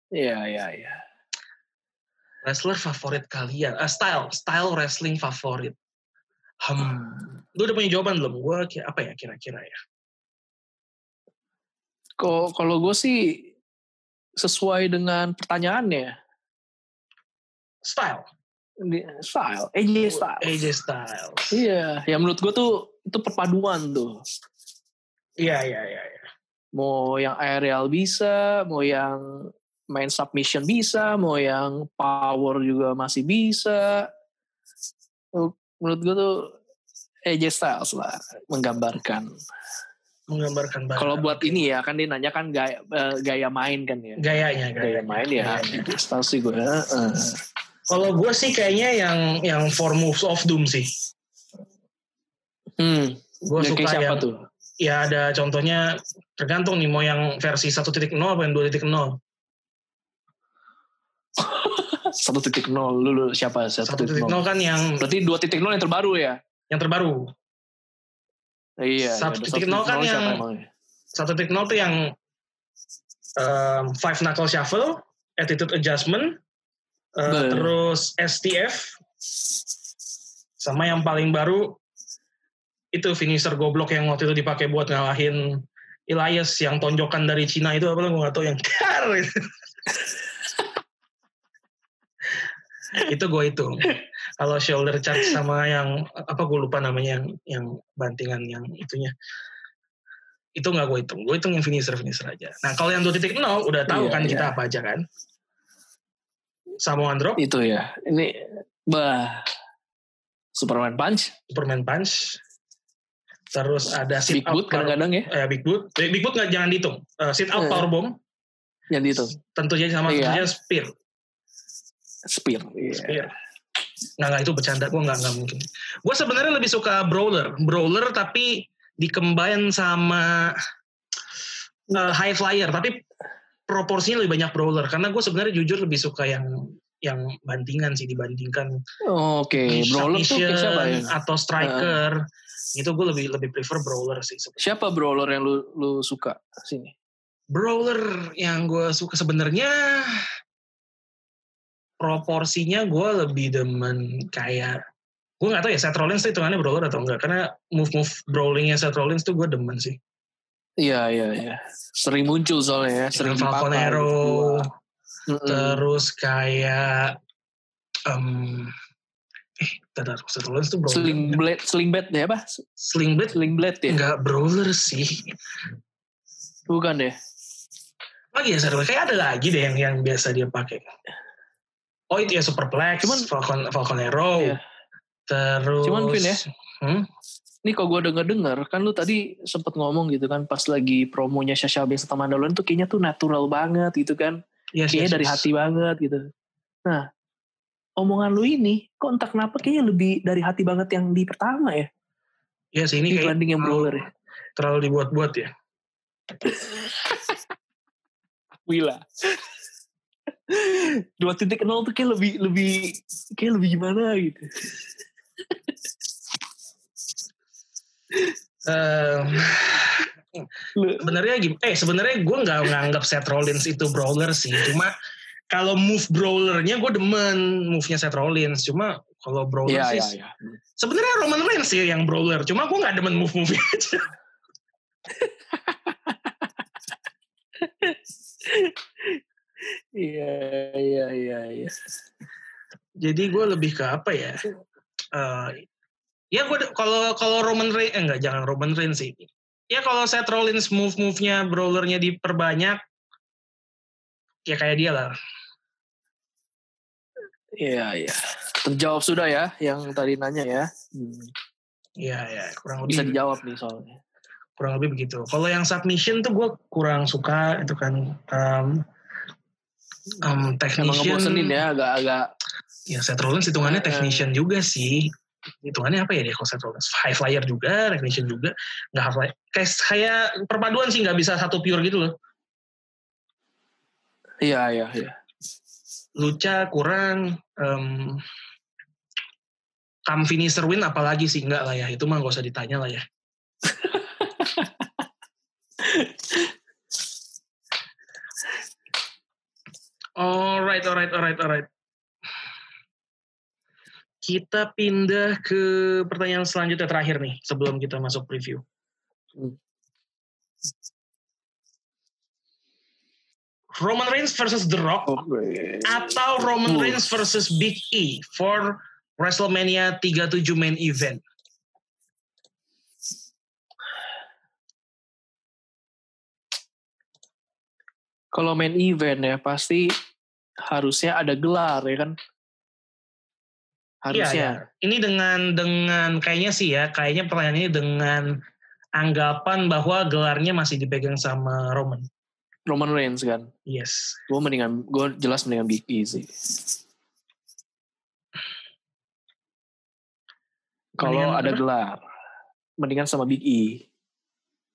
[SPEAKER 2] Iya iya iya.
[SPEAKER 1] Wrestler favorit kalian? Ah, style, style wrestling favorit. Hmm, lu udah punya jawaban belum? Gue apa ya kira-kira ya?
[SPEAKER 2] Kok kalau gue sih sesuai dengan pertanyaannya
[SPEAKER 1] Style,
[SPEAKER 2] style, AJ style.
[SPEAKER 1] AJ Styles.
[SPEAKER 2] Iya, ya menurut gue tuh itu perpaduan tuh.
[SPEAKER 1] Iya, iya, iya.
[SPEAKER 2] Mau yang aerial bisa, mau yang main submission bisa, mau yang power juga masih bisa. Menurut gue tuh AJ Styles lah menggambarkan.
[SPEAKER 1] Menggambarkan banget.
[SPEAKER 2] Kalau buat ini ya kan dia nanya kan gaya, eh, gaya main kan ya.
[SPEAKER 1] gayanya,
[SPEAKER 2] Gaya main ya. AJ Styles sih gue.
[SPEAKER 1] Kalau gue sih kayaknya yang yang four moves of doom sih.
[SPEAKER 2] Hmm,
[SPEAKER 1] Gue suka
[SPEAKER 2] siapa
[SPEAKER 1] yang
[SPEAKER 2] tuh?
[SPEAKER 1] Ya ada contohnya tergantung nih mau yang versi 1.0 apa yang 2.0.
[SPEAKER 2] Satu titik nol dulu siapa satu titik
[SPEAKER 1] 1.0
[SPEAKER 2] nol?
[SPEAKER 1] kan yang
[SPEAKER 2] Berarti dua titik nol yang terbaru ya?
[SPEAKER 1] yang terbaru.
[SPEAKER 2] Iya.
[SPEAKER 1] Satu
[SPEAKER 2] iya,
[SPEAKER 1] titik nol kan yang-
[SPEAKER 2] emangnya?
[SPEAKER 1] 1.0 tuh yang um, five knuckle shuffle, attitude adjustment, uh, terus STF, sama yang paling baru itu finisher goblok yang waktu itu dipakai buat ngalahin Elias yang tonjokan dari Cina itu apa gue gak tau yang kar itu. itu gue hitung. Kalau shoulder charge sama yang apa gue lupa namanya yang yang bantingan yang itunya itu nggak gue hitung. Gue hitung yang finisher finisher aja. Nah kalau yang 2.0 udah tahu
[SPEAKER 2] Iya,
[SPEAKER 1] kan kita
[SPEAKER 2] iya.
[SPEAKER 1] apa aja kan. Samoan drop,
[SPEAKER 2] Itu ya. Ini bah Superman Punch,
[SPEAKER 1] Superman punch, terus ada sit
[SPEAKER 2] Big
[SPEAKER 1] out
[SPEAKER 2] Boot kadang-kadang ya,
[SPEAKER 1] eh, big boot, big boot nggak jangan dihitung. Eh, sit out
[SPEAKER 2] Eh.
[SPEAKER 1] power bomb,
[SPEAKER 2] yang itu
[SPEAKER 1] tentu saja sama
[SPEAKER 2] Iya.
[SPEAKER 1] tentu saja spear.
[SPEAKER 2] Spear. Iya.
[SPEAKER 1] Spear. Nggak, nggak itu bercanda, gue nggak, nggak mungkin. Gue sebenarnya lebih suka brawler. Brawler tapi dikembangin sama eh, high flyer. Tapi proporsinya lebih banyak brawler. Karena gue sebenarnya jujur lebih suka yang yang bantingan sih dibandingkan
[SPEAKER 2] Oke, brawler tuh siapa ya?
[SPEAKER 1] atau striker. Itu gue lebih lebih prefer brawler sih. sebenarnya.
[SPEAKER 2] Siapa brawler yang lu lu suka sini?
[SPEAKER 1] Brawler yang gue suka sebenarnya proporsinya gue lebih demen kayak gue nggak tahu ya Seth Rollins tuh hitungannya brawler atau enggak karena move move brawlingnya Seth Rollins tuh gue demen sih
[SPEAKER 2] Iya iya iya. Sering muncul soalnya ya, sering
[SPEAKER 1] Falcon Arrow
[SPEAKER 2] gitu.
[SPEAKER 1] Terus kayak um, eh tadar Seth Rollins tuh brawler
[SPEAKER 2] Sling blade, sling blade ya apa?
[SPEAKER 1] Sling Blade
[SPEAKER 2] Sling blade ya?
[SPEAKER 1] enggak brawler sih
[SPEAKER 2] Bukan deh.
[SPEAKER 1] lagi ya Seth Rollins kayak ada lagi deh yang yang biasa dia pakai oh itu ya Superplex
[SPEAKER 2] Cuman-
[SPEAKER 1] Falcon Falcon Arrow
[SPEAKER 2] Iya.
[SPEAKER 1] terus
[SPEAKER 2] Cuman, Vin, ya,
[SPEAKER 1] hmm?
[SPEAKER 2] Nih kalau gue denger-denger, kan lu tadi sempet ngomong gitu kan, pas lagi promonya Sasha Banks sama Mandalorian tuh kayaknya tuh natural banget gitu kan.
[SPEAKER 1] Yes,
[SPEAKER 2] Kayaknya
[SPEAKER 1] yes,
[SPEAKER 2] dari
[SPEAKER 1] yes.
[SPEAKER 2] hati banget gitu. Nah, omongan lu ini, kok entah kenapa kayaknya lebih dari hati banget yang di pertama ya.
[SPEAKER 1] Yes, ini kayak
[SPEAKER 2] Dibanding yang brawler ya.
[SPEAKER 1] terlalu dibuat-buat ya.
[SPEAKER 2] Wila. Dua titik nol tuh kayak lebih lebih kayak lebih gimana gitu. Lu-
[SPEAKER 1] sebenarnya gim- eh sebenarnya gue nggak nganggap Seth Rollins itu brawler sih cuma kalau move brawlernya gue demen move-nya Seth Rollins cuma kalau brawler
[SPEAKER 2] Iya
[SPEAKER 1] sih
[SPEAKER 2] iya iya.
[SPEAKER 1] sebenarnya Roman Reigns sih yang brawler cuma gue nggak demen move move aja
[SPEAKER 2] Iya, iya, iya, iya.
[SPEAKER 1] Jadi gue lebih ke apa ya? Uh, ya gue kalau kalau Roman Reigns eh enggak jangan Roman Reigns sih. Ya kalau Seth Rollins move-move-nya brawlernya diperbanyak ya kayak dia lah.
[SPEAKER 2] Iya, iya. Terjawab sudah ya yang tadi nanya ya.
[SPEAKER 1] Iya, hmm. ya, kurang lebih.
[SPEAKER 2] Bisa dijawab nih soalnya.
[SPEAKER 1] Kurang lebih begitu. Kalau yang submission tuh gue kurang suka itu kan um, um, technician.
[SPEAKER 2] Emang ya, agak-agak.
[SPEAKER 1] Ya, Seth Rollins hitungannya uh, technician juga sih. Hitungannya apa ya dia kalau Seth Rollins? High flyer juga, technician juga. Nggak high flyer. Kayak, kayak perpaduan sih nggak bisa satu pure gitu loh.
[SPEAKER 2] Iya, iya, iya.
[SPEAKER 1] Luca kurang, um, come finisher win apalagi sih enggak lah ya itu mah gak usah ditanya lah ya alright alright alright alright kita pindah ke pertanyaan selanjutnya terakhir nih sebelum kita masuk preview hmm. Roman Reigns versus The Rock okay. atau Roman Reigns versus Big E for WrestleMania 37 main event?
[SPEAKER 2] Kalau main event ya pasti harusnya ada gelar ya kan?
[SPEAKER 1] Harusnya. Iya, ya. Ini dengan dengan kayaknya sih ya, kayaknya pertanyaan ini dengan anggapan bahwa gelarnya masih dipegang sama Roman.
[SPEAKER 2] Roman Reigns kan?
[SPEAKER 1] Yes.
[SPEAKER 2] Gue mendingan, gue jelas mendingan Big E sih. Kalau ada gelar, mendingan sama Big E.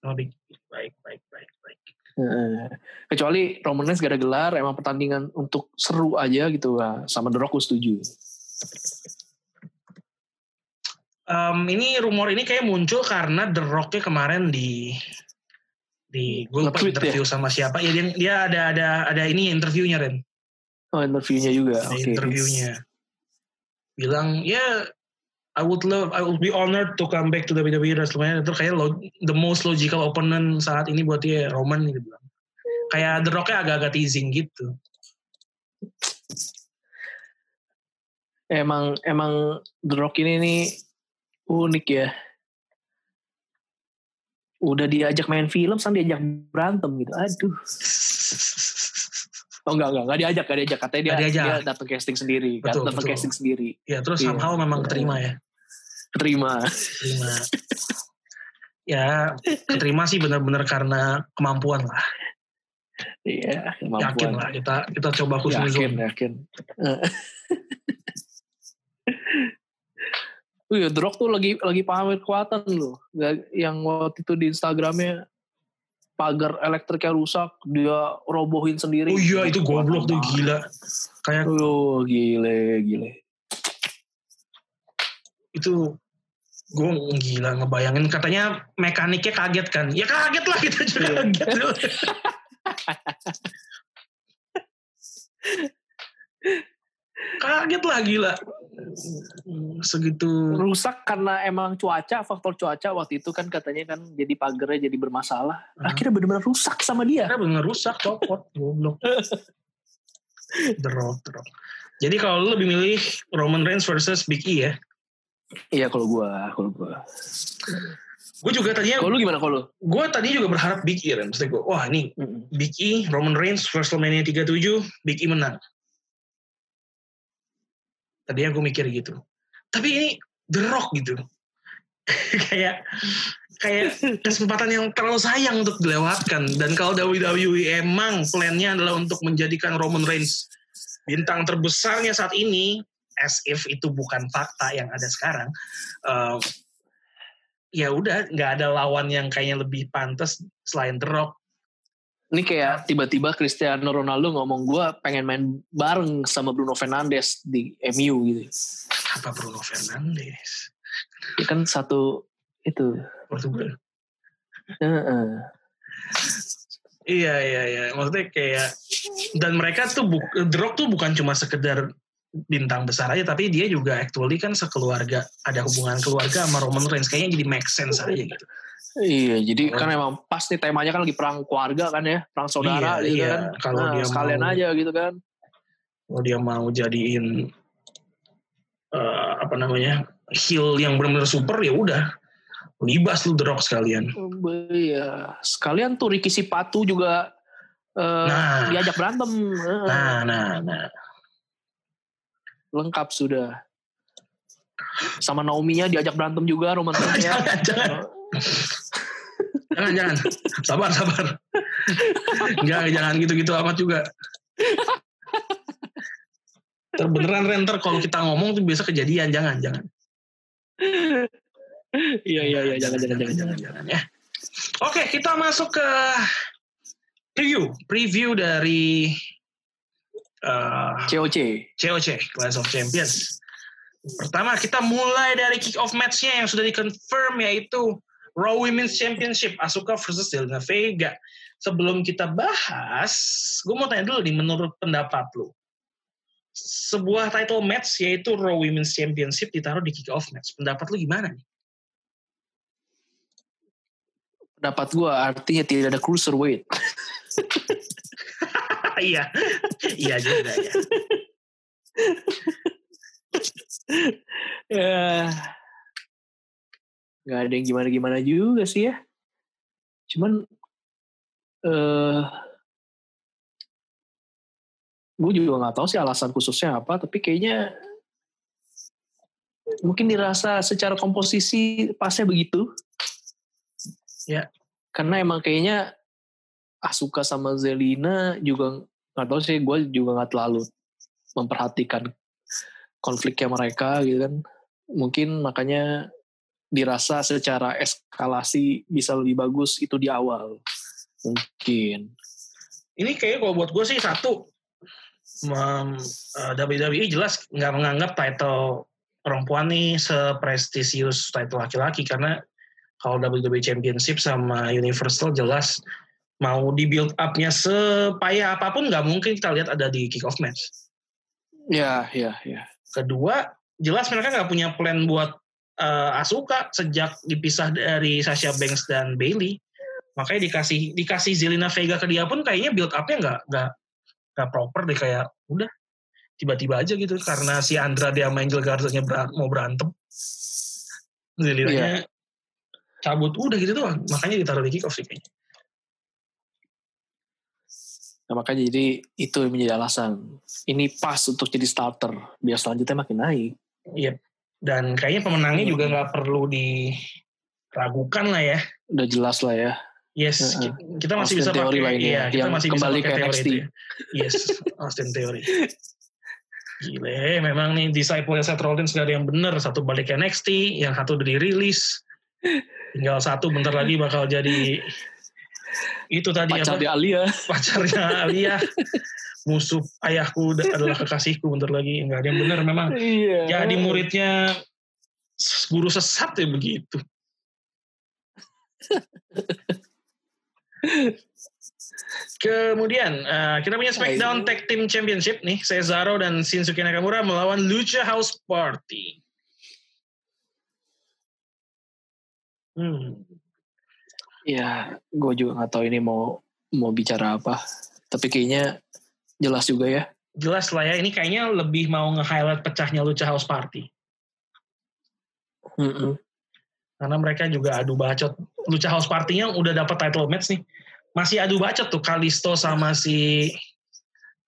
[SPEAKER 1] Sama Big E, baik, baik, baik, baik.
[SPEAKER 2] kecuali Roman Reigns gak ada gelar, emang pertandingan untuk seru aja gitu, sama The Rock gue setuju.
[SPEAKER 1] Um, ini rumor ini kayak muncul karena The Rocknya kemarin di di gue lupa interview ya? sama siapa ya dia, dia ada ada ada ini interviewnya Ren
[SPEAKER 2] oh interviewnya juga
[SPEAKER 1] okay. interviewnya bilang ya I would love, I would be honored to come back to WWE WrestleMania itu kayak lo, the most logical opponent saat ini buat dia Roman gitu. Kayak The Rock-nya agak-agak teasing gitu.
[SPEAKER 2] Emang emang The Rock ini nih unik ya. Udah diajak main film, sampai diajak berantem gitu. Aduh. Oh enggak, enggak, enggak diajak, enggak diajak. Katanya dia, diajak. dia datang casting sendiri, betul, datang casting sendiri.
[SPEAKER 1] Ya terus iya. somehow memang keterima ya.
[SPEAKER 2] Keterima.
[SPEAKER 1] Keterima. ya, keterima sih benar-benar karena kemampuan lah.
[SPEAKER 2] Iya,
[SPEAKER 1] kemampuan. Yakin lah, kita kita coba khusus
[SPEAKER 2] Yakin, yakin. Iya, Drog tuh lagi lagi pamer kekuatan loh. Yang waktu itu di Instagramnya pagar elektriknya rusak dia robohin sendiri.
[SPEAKER 1] Oh iya itu goblok tuh gila.
[SPEAKER 2] Kayak oh gile gile.
[SPEAKER 1] Itu gue gila ngebayangin. Katanya mekaniknya kaget kan? Ya kaget lah kita juga yeah. gitu kaget lah gila segitu.
[SPEAKER 2] Rusak karena emang cuaca faktor cuaca waktu itu kan katanya kan jadi pagernya jadi bermasalah. Uh. akhirnya benar-benar rusak sama dia.
[SPEAKER 1] Akhirnya benar rusak copot goblok. Drop drop jadi kalau lu lebih milih Roman Reigns versus Big E ya?
[SPEAKER 2] Iya kalau gua kalau gua.
[SPEAKER 1] Gue juga tadinya
[SPEAKER 2] kalau lu gimana kalau
[SPEAKER 1] gue tadi juga berharap Big E kan maksudnya gue wah nih mm -hmm. Big E Roman Reigns WrestleMania 37 Big E menang tadinya gue mikir gitu. Tapi ini The Rock gitu. Kayak kayak kesempatan yang terlalu sayang untuk dilewatkan. Dan kalau WWE emang plannya adalah untuk menjadikan Roman Reigns bintang terbesarnya saat ini as if itu bukan fakta yang ada sekarang uh, ya udah nggak ada lawan yang kayaknya lebih pantas selain The Rock
[SPEAKER 2] ini kayak tiba-tiba Cristiano Ronaldo ngomong gue pengen main bareng sama Bruno Fernandes di MU gitu.
[SPEAKER 1] Apa Bruno Fernandes?
[SPEAKER 2] Ya kan satu itu.
[SPEAKER 1] Portugal. Uh -uh. Iya iya iya, maksudnya kayak dan mereka tuh The Rock tuh bukan cuma sekedar bintang besar aja, tapi dia juga actually kan sekeluarga ada hubungan keluarga sama Roman Reigns kayaknya jadi make sense aja gitu.
[SPEAKER 2] Iya, jadi kan emang pas nih temanya kan lagi perang keluarga kan ya, perang saudara
[SPEAKER 1] Iya,
[SPEAKER 2] gitu
[SPEAKER 1] iya.
[SPEAKER 2] kan.
[SPEAKER 1] Kalau
[SPEAKER 2] Nah,
[SPEAKER 1] dia
[SPEAKER 2] sekalian
[SPEAKER 1] mau-
[SPEAKER 2] aja gitu kan.
[SPEAKER 1] Kalau dia mau jadiin eh, apa namanya heel yang benar-benar super ya udah libas lu The Rock sekalian.
[SPEAKER 2] Iya, sekalian tuh Ricky Sipatu juga eh,
[SPEAKER 1] Nah.
[SPEAKER 2] diajak berantem.
[SPEAKER 1] Nah, nah, nah.
[SPEAKER 2] Lengkap sudah. Sama Naomi-nya diajak berantem juga Roman Reigns
[SPEAKER 1] jangan, jangan, jangan, jangan. Sabar, sabar. Enggak, jangan gitu-gitu amat juga. Terbeneran Renter kalau kita ngomong tuh biasa kejadian, jangan, jangan.
[SPEAKER 2] Iya iya iya jangan jangan jangan jangan.
[SPEAKER 1] jangan ya. Oke, kita masuk ke preview, preview dari uh,
[SPEAKER 2] COC.
[SPEAKER 1] COC Clash of Champions. Pertama kita mulai dari kick off match-nya yang sudah dikonfirm yaitu Raw Women's Championship Asuka versus Zelina Vega. Sebelum kita bahas, gue mau tanya dulu nih menurut pendapat lu. Sebuah title match yaitu Raw Women's Championship ditaruh di kick off match. Pendapat lu gimana nih?
[SPEAKER 2] Pendapat gue artinya tidak ada cruiserweight.
[SPEAKER 1] Iya, iya juga ya.
[SPEAKER 2] ya nggak ada yang gimana gimana juga sih ya. Cuman eh gue juga nggak tahu sih alasan khususnya apa, tapi kayaknya mungkin dirasa secara komposisi pasnya begitu.
[SPEAKER 1] Ya.
[SPEAKER 2] Karena emang kayaknya Asuka sama Zelina juga nggak tahu sih, gue juga nggak terlalu memperhatikan konfliknya mereka gitu kan. Mungkin makanya dirasa secara eskalasi bisa lebih bagus itu di awal. Mungkin.
[SPEAKER 1] Ini kayaknya kalau buat gue sih satu, mem, eh, WWE jelas nggak menganggap title perempuan nih seprestisius title laki-laki karena kalau WWE Championship sama Universal jelas mau di build up-nya sepayah apa pun nggak mungkin kita lihat ada di kick off match.
[SPEAKER 2] Ya, ya, ya.
[SPEAKER 1] Kedua, jelas mereka nggak punya plan buat eh, Asuka sejak dipisah dari Sasha Banks dan Bailey. Makanya dikasih dikasih Zelina Vega ke dia pun kayaknya build up-nya nggak nggak nggak proper deh kayak udah tiba-tiba aja gitu karena si Andra dia main Angel Garza-nya ber- mau berantem. Zelinanya cabut udah gitu doang. Makanya ditaruh di kick off sih kayaknya.
[SPEAKER 2] Nah, makanya jadi itu yang menjadi alasan. Ini pas untuk jadi starter. Biar selanjutnya makin naik.
[SPEAKER 1] Iya. Dan kayaknya pemenangnya juga nggak perlu diragukan lah ya.
[SPEAKER 2] Udah jelas lah ya.
[SPEAKER 1] Yes, ki- kita masih
[SPEAKER 2] Austin
[SPEAKER 1] bisa pakai iya,
[SPEAKER 2] ya,
[SPEAKER 1] kita
[SPEAKER 2] yang
[SPEAKER 1] masih
[SPEAKER 2] kembali
[SPEAKER 1] bisa pakai
[SPEAKER 2] ke
[SPEAKER 1] teori
[SPEAKER 2] NXT.
[SPEAKER 1] itu ya. Yes, Austin Theory. Gile, memang nih disciple Seth Rollins gak ada yang bener. Satu balik NXT, yang satu udah dirilis. Tinggal satu bentar lagi bakal jadi itu tadi
[SPEAKER 2] Pacar
[SPEAKER 1] apa?
[SPEAKER 2] Alia.
[SPEAKER 1] pacarnya Alia. Musuh ayahku da- adalah kekasihku bentar lagi. Enggak ada yang bener memang.
[SPEAKER 2] Iya.
[SPEAKER 1] Jadi muridnya guru sesat ya begitu. Kemudian eh, kita punya SmackDown Tag Team Championship nih, Cesaro dan Shinsuke Nakamura melawan Lucha House Party. Hmm.
[SPEAKER 2] Ya, gue juga nggak tahu ini mau mau bicara apa. Tapi kayaknya jelas juga ya.
[SPEAKER 1] Jelas lah ya, ini kayaknya lebih mau nge-highlight pecahnya Lucha House Party.
[SPEAKER 2] Mm-mm.
[SPEAKER 1] Karena mereka juga adu bacot. Lucha House Party-nya udah dapat title match nih. Masih adu bacot tuh Kalisto sama si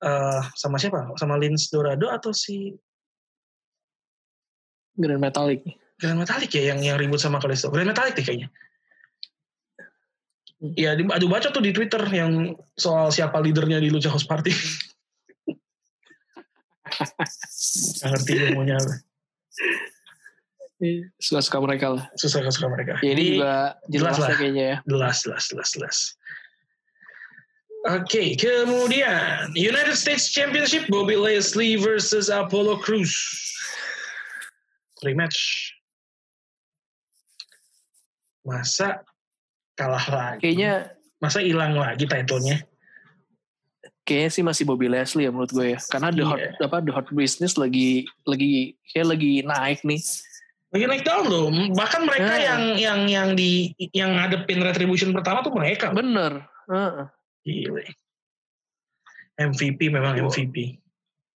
[SPEAKER 1] eh sama siapa? Sama Lince Dorado atau si
[SPEAKER 2] Grand Metallic.
[SPEAKER 1] Grand Metalik ya yang yang ribut sama Kalisto. Grand Metalik deh kayaknya. Iya, di- adu bacot tuh di Twitter yang soal siapa leadernya di Lucha House Party. Gak ngerti dia maunya apa.
[SPEAKER 2] Suka-suka mereka lah.
[SPEAKER 1] Susah-susah mereka.
[SPEAKER 2] Ya, ini juga
[SPEAKER 1] jelas
[SPEAKER 2] jelas,
[SPEAKER 1] lah.
[SPEAKER 2] kayaknya ya.
[SPEAKER 1] Jelas, jelas, jelas, jelas. Oke, kemudian United States Championship Bobby Leslie versus Apollo Cruz. Rematch. Masa kalah lagi?
[SPEAKER 2] Kayaknya
[SPEAKER 1] Masa hilang lagi titlenya?
[SPEAKER 2] kayaknya sih masih Bobby Leslie ya menurut gue ya. Karena the hot
[SPEAKER 1] Iya.
[SPEAKER 2] apa the hot business lagi lagi kayak lagi naik nih.
[SPEAKER 1] Lagi naik daun loh. Bahkan mereka
[SPEAKER 2] Nah.
[SPEAKER 1] yang yang yang di yang ngadepin retribution pertama tuh mereka.
[SPEAKER 2] Bener. Heeh.
[SPEAKER 1] Gile. MVP memang
[SPEAKER 2] Wah.
[SPEAKER 1] MVP.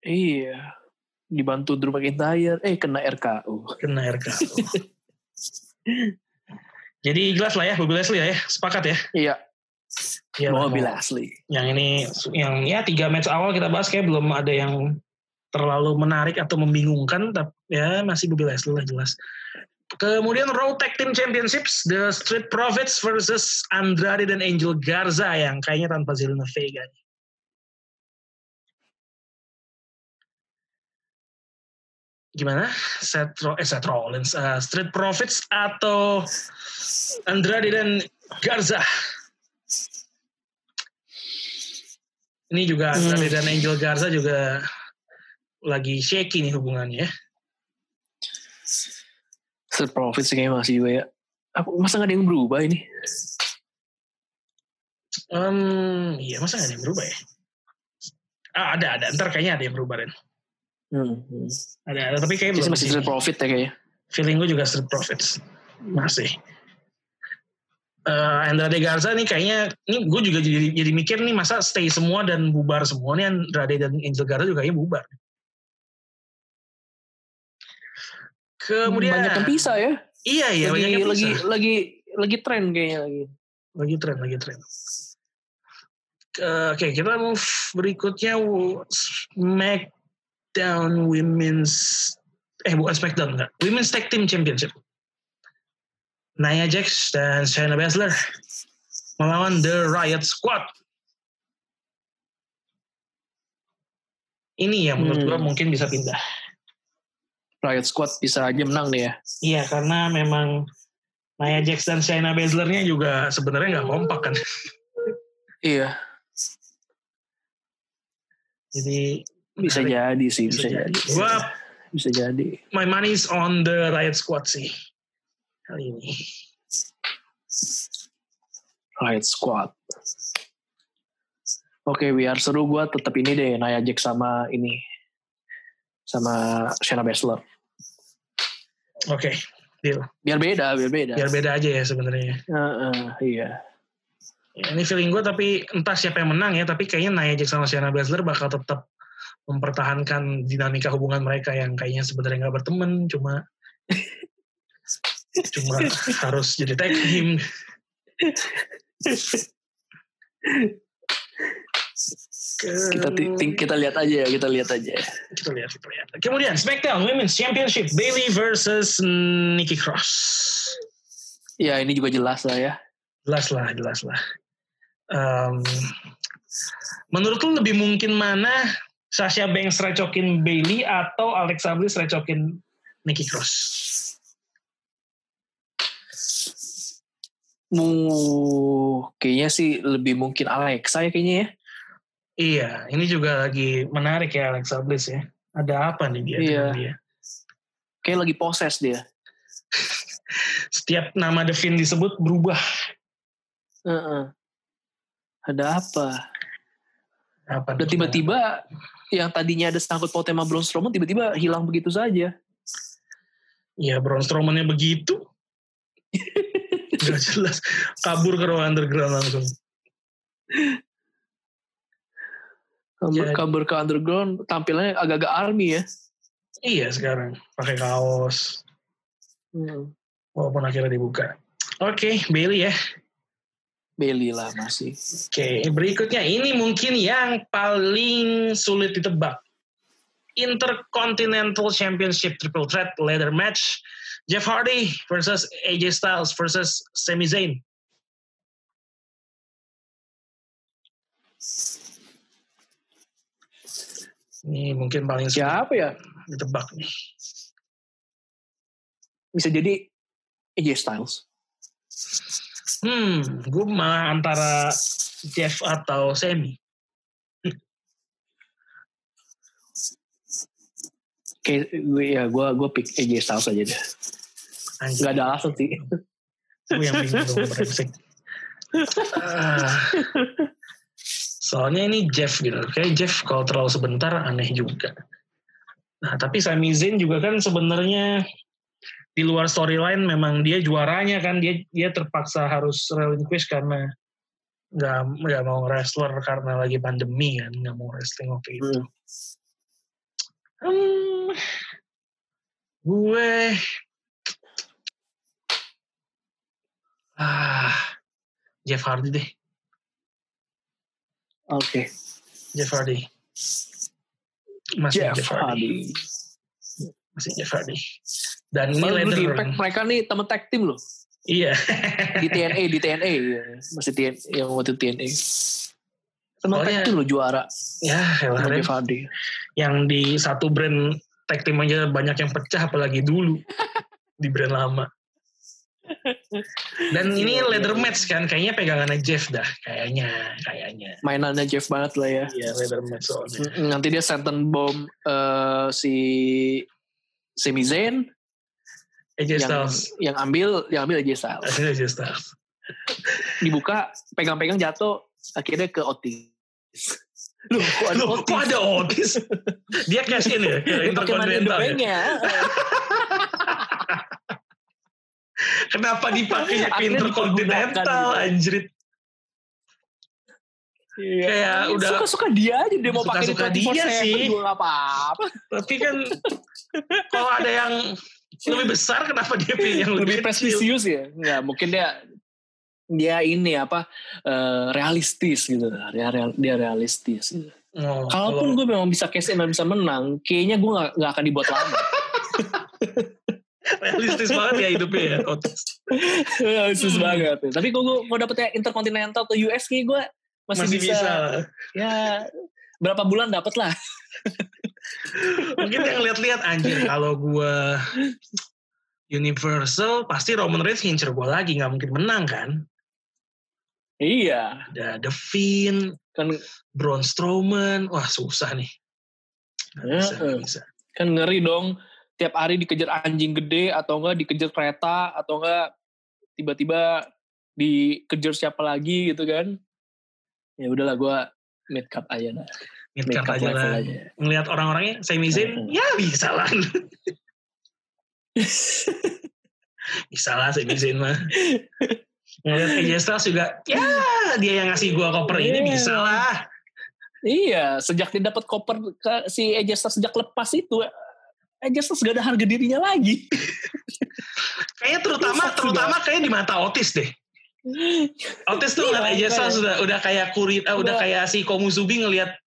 [SPEAKER 2] Iya. Dibantu Drew McIntyre. Eh kena RKU.
[SPEAKER 1] Kena RK. Jadi jelas lah ya, Bobby Leslie ya, sepakat ya.
[SPEAKER 2] Iya.
[SPEAKER 1] Ya,
[SPEAKER 2] Bobby Lashley.
[SPEAKER 1] Yang ini, yang ya tiga match awal kita bahas kayak belum ada yang terlalu menarik atau membingungkan, tapi ya masih Bobby Leslie lah jelas. Kemudian Raw Tag Team Championships, The Street Profits versus Andrade dan Angel Garza yang kayaknya tanpa Zelina Vega. Gimana? Seth, Ro- eh, Seth Rollins, uh, Street Profits atau Andrade dan Garza? Ini juga
[SPEAKER 2] Hmm.
[SPEAKER 1] Andrade dan Angel Garza juga lagi shaky nih hubungannya ya.
[SPEAKER 2] Street Profits kayaknya masih juga ya. Apa, masa gak ada yang berubah ini?
[SPEAKER 1] Um, iya masa gak ada yang berubah ya? Ah, ada, ada. Ntar kayaknya ada yang berubah, Ren.
[SPEAKER 2] Hmm.
[SPEAKER 1] Ada, ada. Tapi kayaknya
[SPEAKER 2] Jadi
[SPEAKER 1] belum.
[SPEAKER 2] masih
[SPEAKER 1] sih.
[SPEAKER 2] Street Profit ya kayaknya.
[SPEAKER 1] Feeling gue juga Street Profits. Masih. Eh, Andrade Garza nih kayaknya, ini gue juga jadi, jadi mikir nih masa stay semua dan bubar semua nih Andrade dan Angel Garza juga kayaknya bubar. Kemudian
[SPEAKER 2] Banyak yang pisah ya.
[SPEAKER 1] Iya iya
[SPEAKER 2] lagi,
[SPEAKER 1] banyak yang
[SPEAKER 2] lagi,
[SPEAKER 1] pisah.
[SPEAKER 2] lagi, lagi tren kayaknya lagi.
[SPEAKER 1] lagi tren lagi tren. Oke kita move berikutnya SmackDown Women's eh bukan SmackDown enggak Women's Tag Team Championship. Nia Jax dan Shayna Baszler melawan The Riot Squad. Ini yang menurut
[SPEAKER 2] Hmm.
[SPEAKER 1] gua mungkin bisa pindah.
[SPEAKER 2] Riot Squad bisa aja menang nih ya.
[SPEAKER 1] Iya karena memang Nia Jax dan Shayna Baszler-nya juga sebenarnya nggak kompak kan.
[SPEAKER 2] Iya.
[SPEAKER 1] Jadi
[SPEAKER 2] Bisa
[SPEAKER 1] menarik.
[SPEAKER 2] jadi sih,
[SPEAKER 1] Bisa
[SPEAKER 2] bisa,
[SPEAKER 1] jadi.
[SPEAKER 2] jadi.
[SPEAKER 1] Gua
[SPEAKER 2] Bisa jadi.
[SPEAKER 1] my money's on the Riot Squad sih kali ini.
[SPEAKER 2] Riot Squad. Oke, biar seru gue tetap ini deh, Nia Jax sama ini. Sama Shayna Baszler.
[SPEAKER 1] Oke, deal.
[SPEAKER 2] Biar beda, biar beda.
[SPEAKER 1] Biar beda aja ya sebenarnya.
[SPEAKER 2] Heeh, iya.
[SPEAKER 1] Ya, ini feeling gue tapi entah siapa yang menang ya, tapi kayaknya Nia Jax sama Shayna Baszler bakal tetap mempertahankan dinamika hubungan mereka yang kayaknya sebenarnya nggak berteman, cuma cuma harus jadi tag team.
[SPEAKER 2] Kita kita lihat aja ya, kita lihat aja.
[SPEAKER 1] kita lihat, kita lihat. Kemudian SmackDown Women's Championship Bailey versus Nikki Cross.
[SPEAKER 2] Ya, ini juga jelas lah ya.
[SPEAKER 1] Jelas lah, jelas lah. Em, menurut lu lebih mungkin mana Sasha Banks recokin Bailey atau Alexa Bliss recokin Nikki Cross?
[SPEAKER 2] Mu kayaknya sih lebih mungkin Alexa ya kayaknya ya.
[SPEAKER 1] Iya, ini juga lagi menarik ya Alexa Bliss ya. Ada apa nih dia?
[SPEAKER 2] Iya.
[SPEAKER 1] dia?
[SPEAKER 2] Kayak lagi poses dia.
[SPEAKER 1] Setiap nama Devin disebut berubah.
[SPEAKER 2] Heeh. Ada apa?
[SPEAKER 1] Apa
[SPEAKER 2] Dan tiba-tiba yang tadinya ada sangkut paut sama Braun Strowman tiba-tiba hilang begitu saja.
[SPEAKER 1] Ya Braun Strowman-nya begitu. Gak jelas. Kabur ke ruang underground langsung.
[SPEAKER 2] Kabur,
[SPEAKER 1] Jadi-
[SPEAKER 2] kabur ke underground tampilannya agak-agak army ya.
[SPEAKER 1] Iya sekarang. Pakai kaos.
[SPEAKER 2] Hmm.
[SPEAKER 1] Walaupun akhirnya dibuka. Oke, Bailey ya.
[SPEAKER 2] Bailey lah masih.
[SPEAKER 1] Oke, berikutnya ini mungkin yang paling sulit ditebak. Intercontinental Championship Triple Threat Ladder Match. Jeff Hardy versus AJ Styles versus Sami Zayn. Ini mungkin paling sulit
[SPEAKER 2] Siapa ya?
[SPEAKER 1] ditebak nih.
[SPEAKER 2] Bisa jadi AJ Styles.
[SPEAKER 1] Hmm, gue malah antara Jeff atau.
[SPEAKER 2] Kayak gue ya gue gue pick AJ Styles aja deh.
[SPEAKER 1] Anjing.
[SPEAKER 2] Gak ada alasan sih.
[SPEAKER 1] Gue yang bingung dong brengsek. Ah. soalnya ini Jeff gitu. Kayak Jeff kalau terlalu sebentar aneh juga. Nah tapi Sami Zayn juga kan sebenarnya di luar storyline memang dia juaranya kan dia dia terpaksa harus relinquish karena nggak nggak mau wrestler karena lagi pandemi kan nggak mau wrestling waktu itu. Hmm. gue ah Jeff Hardy deh.
[SPEAKER 2] Oke. Okay.
[SPEAKER 1] Jeff Hardy.
[SPEAKER 2] Masih Jeff, Jeff Hardy. Hardy.
[SPEAKER 1] Masih Jeff Hardy. Dan ini
[SPEAKER 2] leather. Di Impact mereka nih temen tag team loh.
[SPEAKER 1] Iya.
[SPEAKER 2] di TNA, di TNA. Ya. Masih TNA, yang waktu TNA. Temen tag team loh juara.
[SPEAKER 1] Ya, elah. Jeff Hardy. Yang di satu brand tag team aja banyak yang pecah apalagi dulu. di brand lama. Dan ini iya, leather iya. match kan, kayaknya pegangannya Jeff dah, kayaknya, kayaknya.
[SPEAKER 2] Mainannya Jeff banget lah ya.
[SPEAKER 1] Iya leather match soalnya.
[SPEAKER 2] Nanti dia senten bom uh, si Sami Zayn.
[SPEAKER 1] AJ yang, Styles.
[SPEAKER 2] Yang ambil, yang ambil AJ Styles.
[SPEAKER 1] AJ Styles.
[SPEAKER 2] Dibuka, pegang-pegang jatuh, akhirnya ke Otis.
[SPEAKER 1] Loh, kok ada Loh, Otis? Kok ada Otis? Dia cash in ya? Ke Intercontinental ya? Kenapa dipakai pinter kontinental anjrit?
[SPEAKER 2] Iya. Kayak udah suka-suka dia aja dia mau pakai
[SPEAKER 1] suka dia sih. apa-apa. Tapi kan kalau ada yang lebih besar kenapa dia pilih yang lebih,
[SPEAKER 2] lebih prestisius ya? Enggak, mungkin dia dia ini apa uh, realistis gitu. Dia real, dia realistis gitu. Oh, Kalaupun kalau... gue memang bisa cash in dan bisa menang, kayaknya gue gak, gak akan dibuat lama.
[SPEAKER 1] realistis banget ya hidupnya ya Otis
[SPEAKER 2] realistis hmm. banget tapi kalau gue mau dapet ya interkontinental atau US nih gue masih, masih bisa, bisa. Ya berapa bulan dapet lah.
[SPEAKER 1] Mungkin yang lihat-lihat anjir kalau gue Universal pasti Roman Reigns ngincer gue lagi nggak mungkin menang kan?
[SPEAKER 2] Iya.
[SPEAKER 1] Ada The Fiend kan Braun Strowman. Wah susah nih.
[SPEAKER 2] Gak bisa, gak bisa. kan ngeri dong tiap hari dikejar anjing gede atau enggak dikejar kereta atau enggak tiba-tiba dikejar siapa lagi gitu kan ya udahlah gue mid cut aja
[SPEAKER 1] lah mid cut, aja lah aja. ngelihat orang-orangnya saya mizin ya bisa lah bisa lah saya mizin mah ngelihat AJ Styles juga ya dia yang ngasih gue koper ini iya. bisa lah
[SPEAKER 2] iya sejak dia dapat koper si AJ Styles sejak lepas itu aja eh, gak ada harga dirinya lagi.
[SPEAKER 1] Kayaknya terutama terutama kayak di mata Otis deh. Otis tuh iya, aja iya. sudah udah kayak kurit, uh, udah kayak si Komusubi ngelihat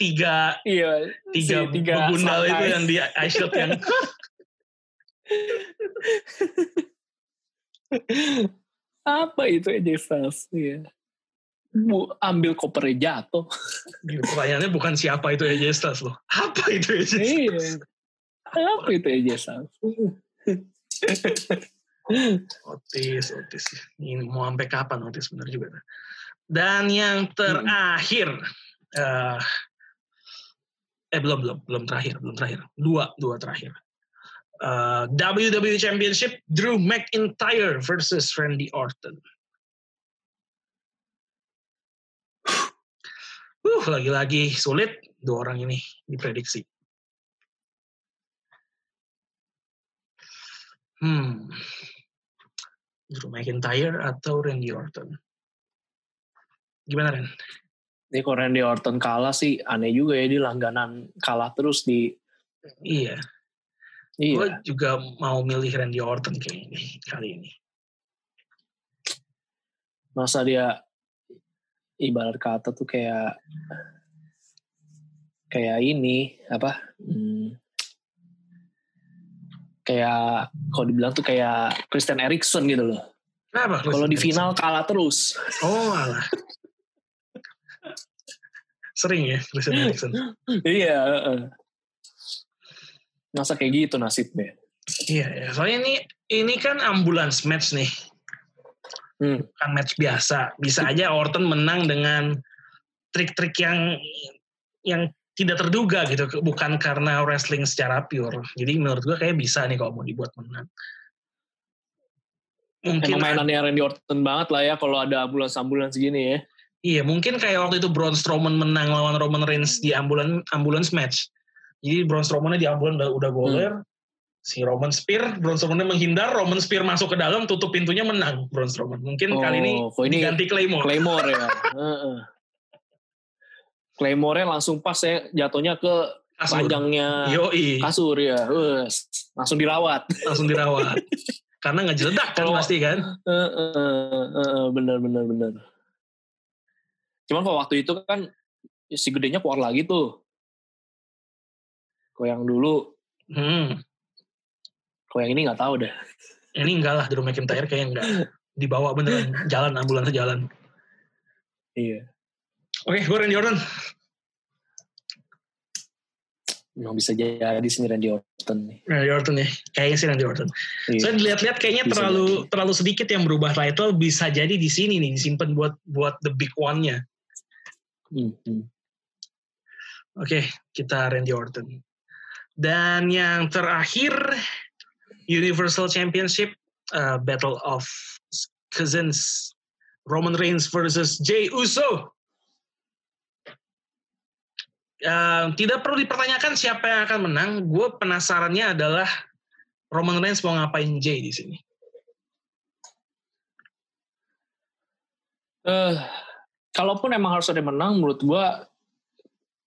[SPEAKER 1] tiga
[SPEAKER 2] iya,
[SPEAKER 1] tiga, si, tiga begundal itu yang di ice shot yang
[SPEAKER 2] apa itu aja Styles iya. Bu, ambil kopernya jatuh.
[SPEAKER 1] Pertanyaannya bukan siapa itu Styles loh. Apa itu Styles? Iya.
[SPEAKER 2] Apa itu Styles?
[SPEAKER 1] Otis, Otis. Ini mau sampai kapan Otis benar juga. Dan yang terakhir, hmm. uh, eh belum belum belum terakhir belum terakhir dua dua terakhir. Uh, WWE Championship Drew McIntyre versus Randy Orton. Uh, lagi-lagi sulit dua orang ini diprediksi. Hmm. Drew McIntyre atau Randy Orton? Gimana Ren?
[SPEAKER 2] Ini kalau Randy Orton kalah sih aneh juga ya di langganan kalah terus di
[SPEAKER 1] Iya. Iya. Gue juga mau milih Randy Orton kayak ini kali ini.
[SPEAKER 2] Masa dia ibarat kata tuh kayak kayak ini apa? Hmm, kayak kalau dibilang tuh kayak Christian Eriksen gitu loh. Kalau di final kalah terus.
[SPEAKER 1] Oh alah. Sering ya Christian Eriksen.
[SPEAKER 2] iya. Masa kayak gitu nasibnya.
[SPEAKER 1] Iya, ya. soalnya ini ini kan ambulance match nih. Hmm. Bukan match biasa. Bisa aja Orton menang dengan trik-trik yang yang tidak terduga gitu bukan karena wrestling secara pure jadi menurut gue kayak bisa nih kalau mau dibuat menang
[SPEAKER 2] mungkin Emang mainannya Randy Orton banget lah ya kalau ada ambulans-ambulans gini ya
[SPEAKER 1] iya mungkin kayak waktu itu Braun Strowman menang lawan Roman Reigns di ambulans ambulans match jadi Braun Strowman di ambulans udah, udah goler hmm. si Roman Spear, Braun Strowman menghindar, Roman Spear masuk ke dalam, tutup pintunya menang Braun Strowman. Mungkin
[SPEAKER 2] Oh,
[SPEAKER 1] kali ini
[SPEAKER 2] ini
[SPEAKER 1] ganti Claymore.
[SPEAKER 2] Claymore ya. Claymore langsung pas ya jatuhnya ke
[SPEAKER 1] Kasur.
[SPEAKER 2] panjangnya
[SPEAKER 1] Yoi,
[SPEAKER 2] kasur ya. Wes, langsung dirawat.
[SPEAKER 1] langsung dirawat. Karena nggak jeledak kan
[SPEAKER 2] Kalau-
[SPEAKER 1] pasti kan.
[SPEAKER 2] Heeh, heeh, bener bener bener. Cuman kalau waktu itu kan si gedenya keluar lagi tuh. Kalau yang dulu,
[SPEAKER 1] Hmm.
[SPEAKER 2] kalau yang ini nggak tahu deh.
[SPEAKER 1] Ini enggak lah, Drew McIntyre kayaknya enggak. Dibawa beneran, jalan, ambulans jalan.
[SPEAKER 2] Iya.
[SPEAKER 1] Oke, gue Randy Orton.
[SPEAKER 2] Memang bisa jadi sih Randy Orton nih.
[SPEAKER 1] Randy Orton ya. Kayaknya sih Randy Orton.
[SPEAKER 2] Iya.
[SPEAKER 1] Saya dilihat-lihat kayaknya
[SPEAKER 2] Bisa
[SPEAKER 1] terlalu terlalu sedikit yang berubah title bisa jadi di sini nih disimpan buat buat the big one-nya.
[SPEAKER 2] Hmm, hmm.
[SPEAKER 1] Oke, kita Randy Orton. Dan yang terakhir Universal Championship uh, Battle of Cousins Roman Reigns versus Jey Uso. Uh, tidak perlu dipertanyakan siapa yang akan menang. Gue penasarannya adalah Roman Reigns mau ngapain Jey di sini.
[SPEAKER 2] Eh, kalaupun emang harus ada yang menang, menurut gua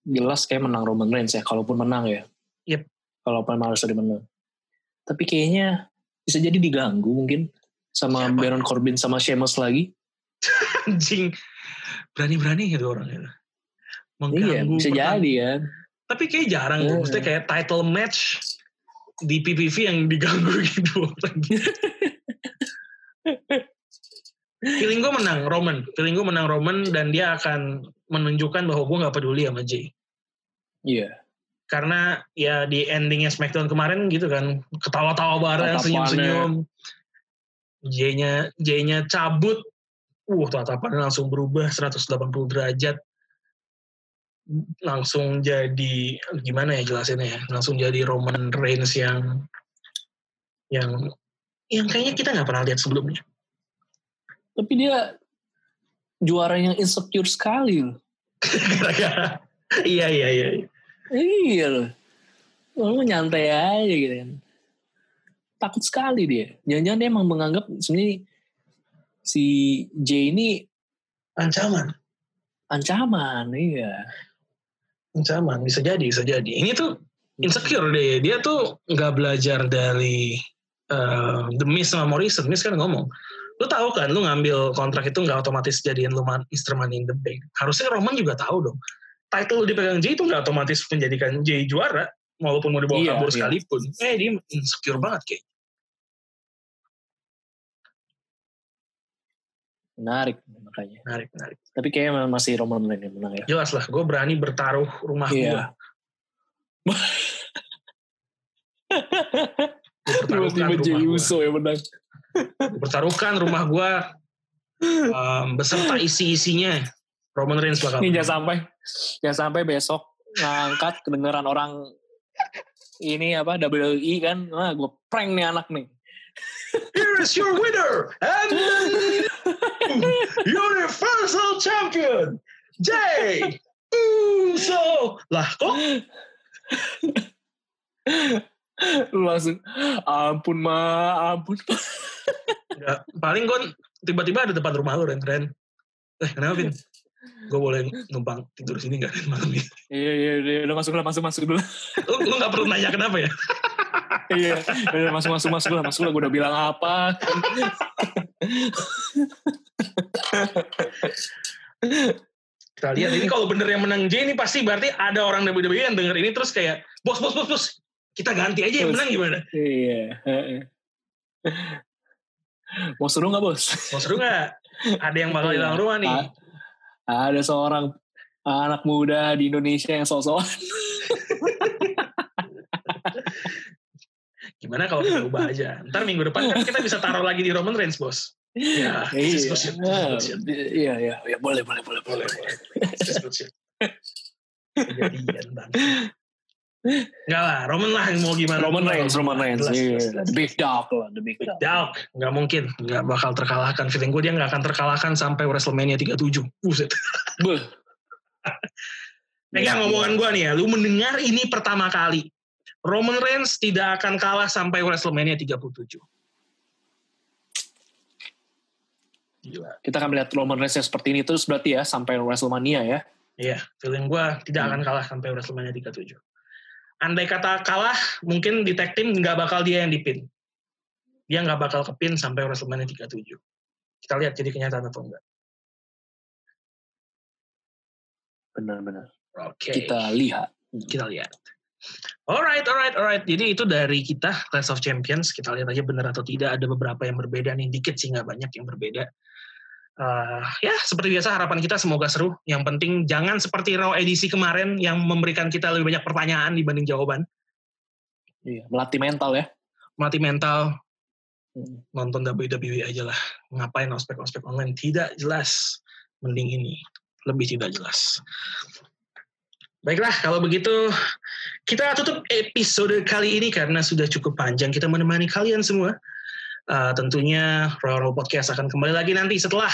[SPEAKER 2] jelas kayak menang Roman Reigns ya. Kalaupun menang ya.
[SPEAKER 1] Yep.
[SPEAKER 2] Kalaupun emang harus ada yang menang. Tapi kayaknya bisa jadi diganggu mungkin sama
[SPEAKER 1] Siapa?
[SPEAKER 2] Baron Corbin sama Sheamus lagi.
[SPEAKER 1] Anjing, berani-berani gitu orangnya.
[SPEAKER 2] iya,
[SPEAKER 1] Mengganggu
[SPEAKER 2] bisa
[SPEAKER 1] pertandingan.
[SPEAKER 2] jadi ya.
[SPEAKER 1] Tapi kayak jarang tuh.
[SPEAKER 2] Iya.
[SPEAKER 1] Maksudnya kayak title match di PPV yang diganggu gitu. Feeling gue menang Roman. Feeling gue menang Roman dan dia akan menunjukkan bahwa gue gak peduli sama Jay.
[SPEAKER 2] Iya.
[SPEAKER 1] Karena ya di endingnya SmackDown kemarin gitu kan. Ketawa-tawa bareng, senyum-senyum. Jay-nya, Jay-nya cabut. Uh, tatapannya langsung berubah 180 derajat. Langsung jadi, gimana ya jelasinnya ya. Langsung jadi Roman Reigns yang yang yang kayaknya kita nggak pernah lihat sebelumnya.
[SPEAKER 2] Tapi dia juara yang insecure sekali loh.
[SPEAKER 1] Iya iya iya.
[SPEAKER 2] Iya loh. Lu nyantai aja gitu kan. Takut sekali dia. Jangan-jangan dia emang menganggap sebenarnya si J ini
[SPEAKER 1] Ancaman,
[SPEAKER 2] ancaman. Iya.
[SPEAKER 1] Ancaman bisa jadi bisa jadi. Ini tuh insecure deh. Dia tuh nggak belajar dari eh, The Miz sama Morrison. Miz kan ngomong, lu tahu kan, lu ngambil kontrak itu nggak otomatis jadiin lu. Money in the Bank. Harusnya Roman juga tahu dong. Title lu dipegang Jay itu nggak otomatis menjadikan Jay juara, walaupun mau dibawa
[SPEAKER 2] Iya,
[SPEAKER 1] kabur
[SPEAKER 2] iya.
[SPEAKER 1] sekalipun. Eh dia insecure banget kayak.
[SPEAKER 2] Menarik makanya.
[SPEAKER 1] Menarik, menarik.
[SPEAKER 2] Tapi kayaknya masih Roman Reigns yang menang ya.
[SPEAKER 1] Jelas lah, gue berani bertaruh rumah gue.
[SPEAKER 2] Iya.
[SPEAKER 1] Pertaruhkan
[SPEAKER 2] Tiba-tiba Jey. Uso yang menang.
[SPEAKER 1] Pertaruhkan rumah gue um, beserta isi-isinya. Roman Reigns bakal.
[SPEAKER 2] Ini jangan sampai jangan sampai besok ngangkat kedengeran orang ini apa WWE kan, wah gue prank nih anak nih.
[SPEAKER 1] Is your winner and Universal Champion, Jay Uso. Lah kok
[SPEAKER 2] Lu langsung ampun ma, ampun ma.
[SPEAKER 1] Nggak, paling gue tiba-tiba ada depan rumah lu Ren. Ren. Eh kenapa Vin? Gue boleh numpang tidur sini gak Ren malam ini?
[SPEAKER 2] Iya iya iya, udah masuk lah masuk masuk dulu.
[SPEAKER 1] Lu, lu gak perlu nanya kenapa ya?
[SPEAKER 2] Iya, udah masuk masuk masuk lah masuk lah. Gue udah bilang apa?
[SPEAKER 1] Kita lihat ini kalau bener yang menang Jay ini pasti berarti ada orang WWE yang denger ini terus kayak bos bos bos bos kita ganti aja yang menang gimana?
[SPEAKER 2] iya. Mau seru nggak bos?
[SPEAKER 1] Mau seru nggak? Ada yang bakal
[SPEAKER 2] Iya.
[SPEAKER 1] hilang rumah nih.
[SPEAKER 2] Ada seorang anak muda di Indonesia yang sosok
[SPEAKER 1] Gimana kalau kita ubah aja? Ntar minggu depan kan kita bisa taruh lagi di Roman Reigns bos. Ya, this is good shit.
[SPEAKER 2] Iya, iya, iya, boleh, boleh, boleh, boleh.
[SPEAKER 1] This is. Kejadian bang. Enggak lah, Roman lah yang mau gimana.
[SPEAKER 2] Roman Reigns, Roman Reigns,
[SPEAKER 1] Jelas,
[SPEAKER 2] iya,
[SPEAKER 1] jelas.
[SPEAKER 2] the big dog lah, the big dog.
[SPEAKER 1] Dog, nggak mungkin, nggak bakal terkalahkan. Feeling gue dia nggak akan terkalahkan sampai WrestleMania 37. Buset.
[SPEAKER 2] Beuh.
[SPEAKER 1] Pegang ngomongan gue nih ya, lu mendengar ini pertama kali. Roman Reigns tidak akan kalah sampai WrestleMania 37.
[SPEAKER 2] Gila. Kita akan melihat Roman Reigns seperti ini terus berarti ya sampai WrestleMania ya.
[SPEAKER 1] Iya, feeling gue tidak hmm. akan kalah sampai WrestleMania 37. Andai kata kalah, mungkin di tag team nggak bakal dia yang dipin. Dia nggak bakal kepin sampai WrestleMania 37. Kita lihat jadi kenyataan atau enggak.
[SPEAKER 2] Benar-benar.
[SPEAKER 1] Oke. Okay.
[SPEAKER 2] Kita lihat.
[SPEAKER 1] Kita lihat. Alright, alright, alright. Jadi itu dari kita Class of Champions. Kita lihat aja benar atau tidak. Ada beberapa yang berbeda nih, dikit sih nggak banyak yang berbeda. Uh, ya seperti biasa harapan kita semoga seru. Yang penting jangan seperti Raw edisi kemarin yang memberikan kita lebih banyak pertanyaan dibanding jawaban.
[SPEAKER 2] Iya, melatih mental ya.
[SPEAKER 1] Melatih mental. Hmm. Nonton WWE aja lah. Ngapain ospek-ospek online? Tidak jelas. Mending ini. Lebih tidak jelas. Baiklah, kalau begitu kita tutup episode kali ini karena sudah cukup panjang kita menemani kalian semua. Uh, tentunya Royal Rumble Podcast akan kembali lagi nanti setelah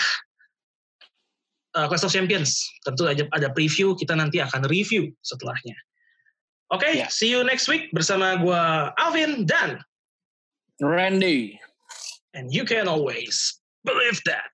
[SPEAKER 1] uh, Clash of Champions. Tentu aja ada preview, kita nanti akan review setelahnya. Oke, okay, yeah. see you next week bersama gue Alvin dan
[SPEAKER 2] Randy.
[SPEAKER 1] And you can always believe that.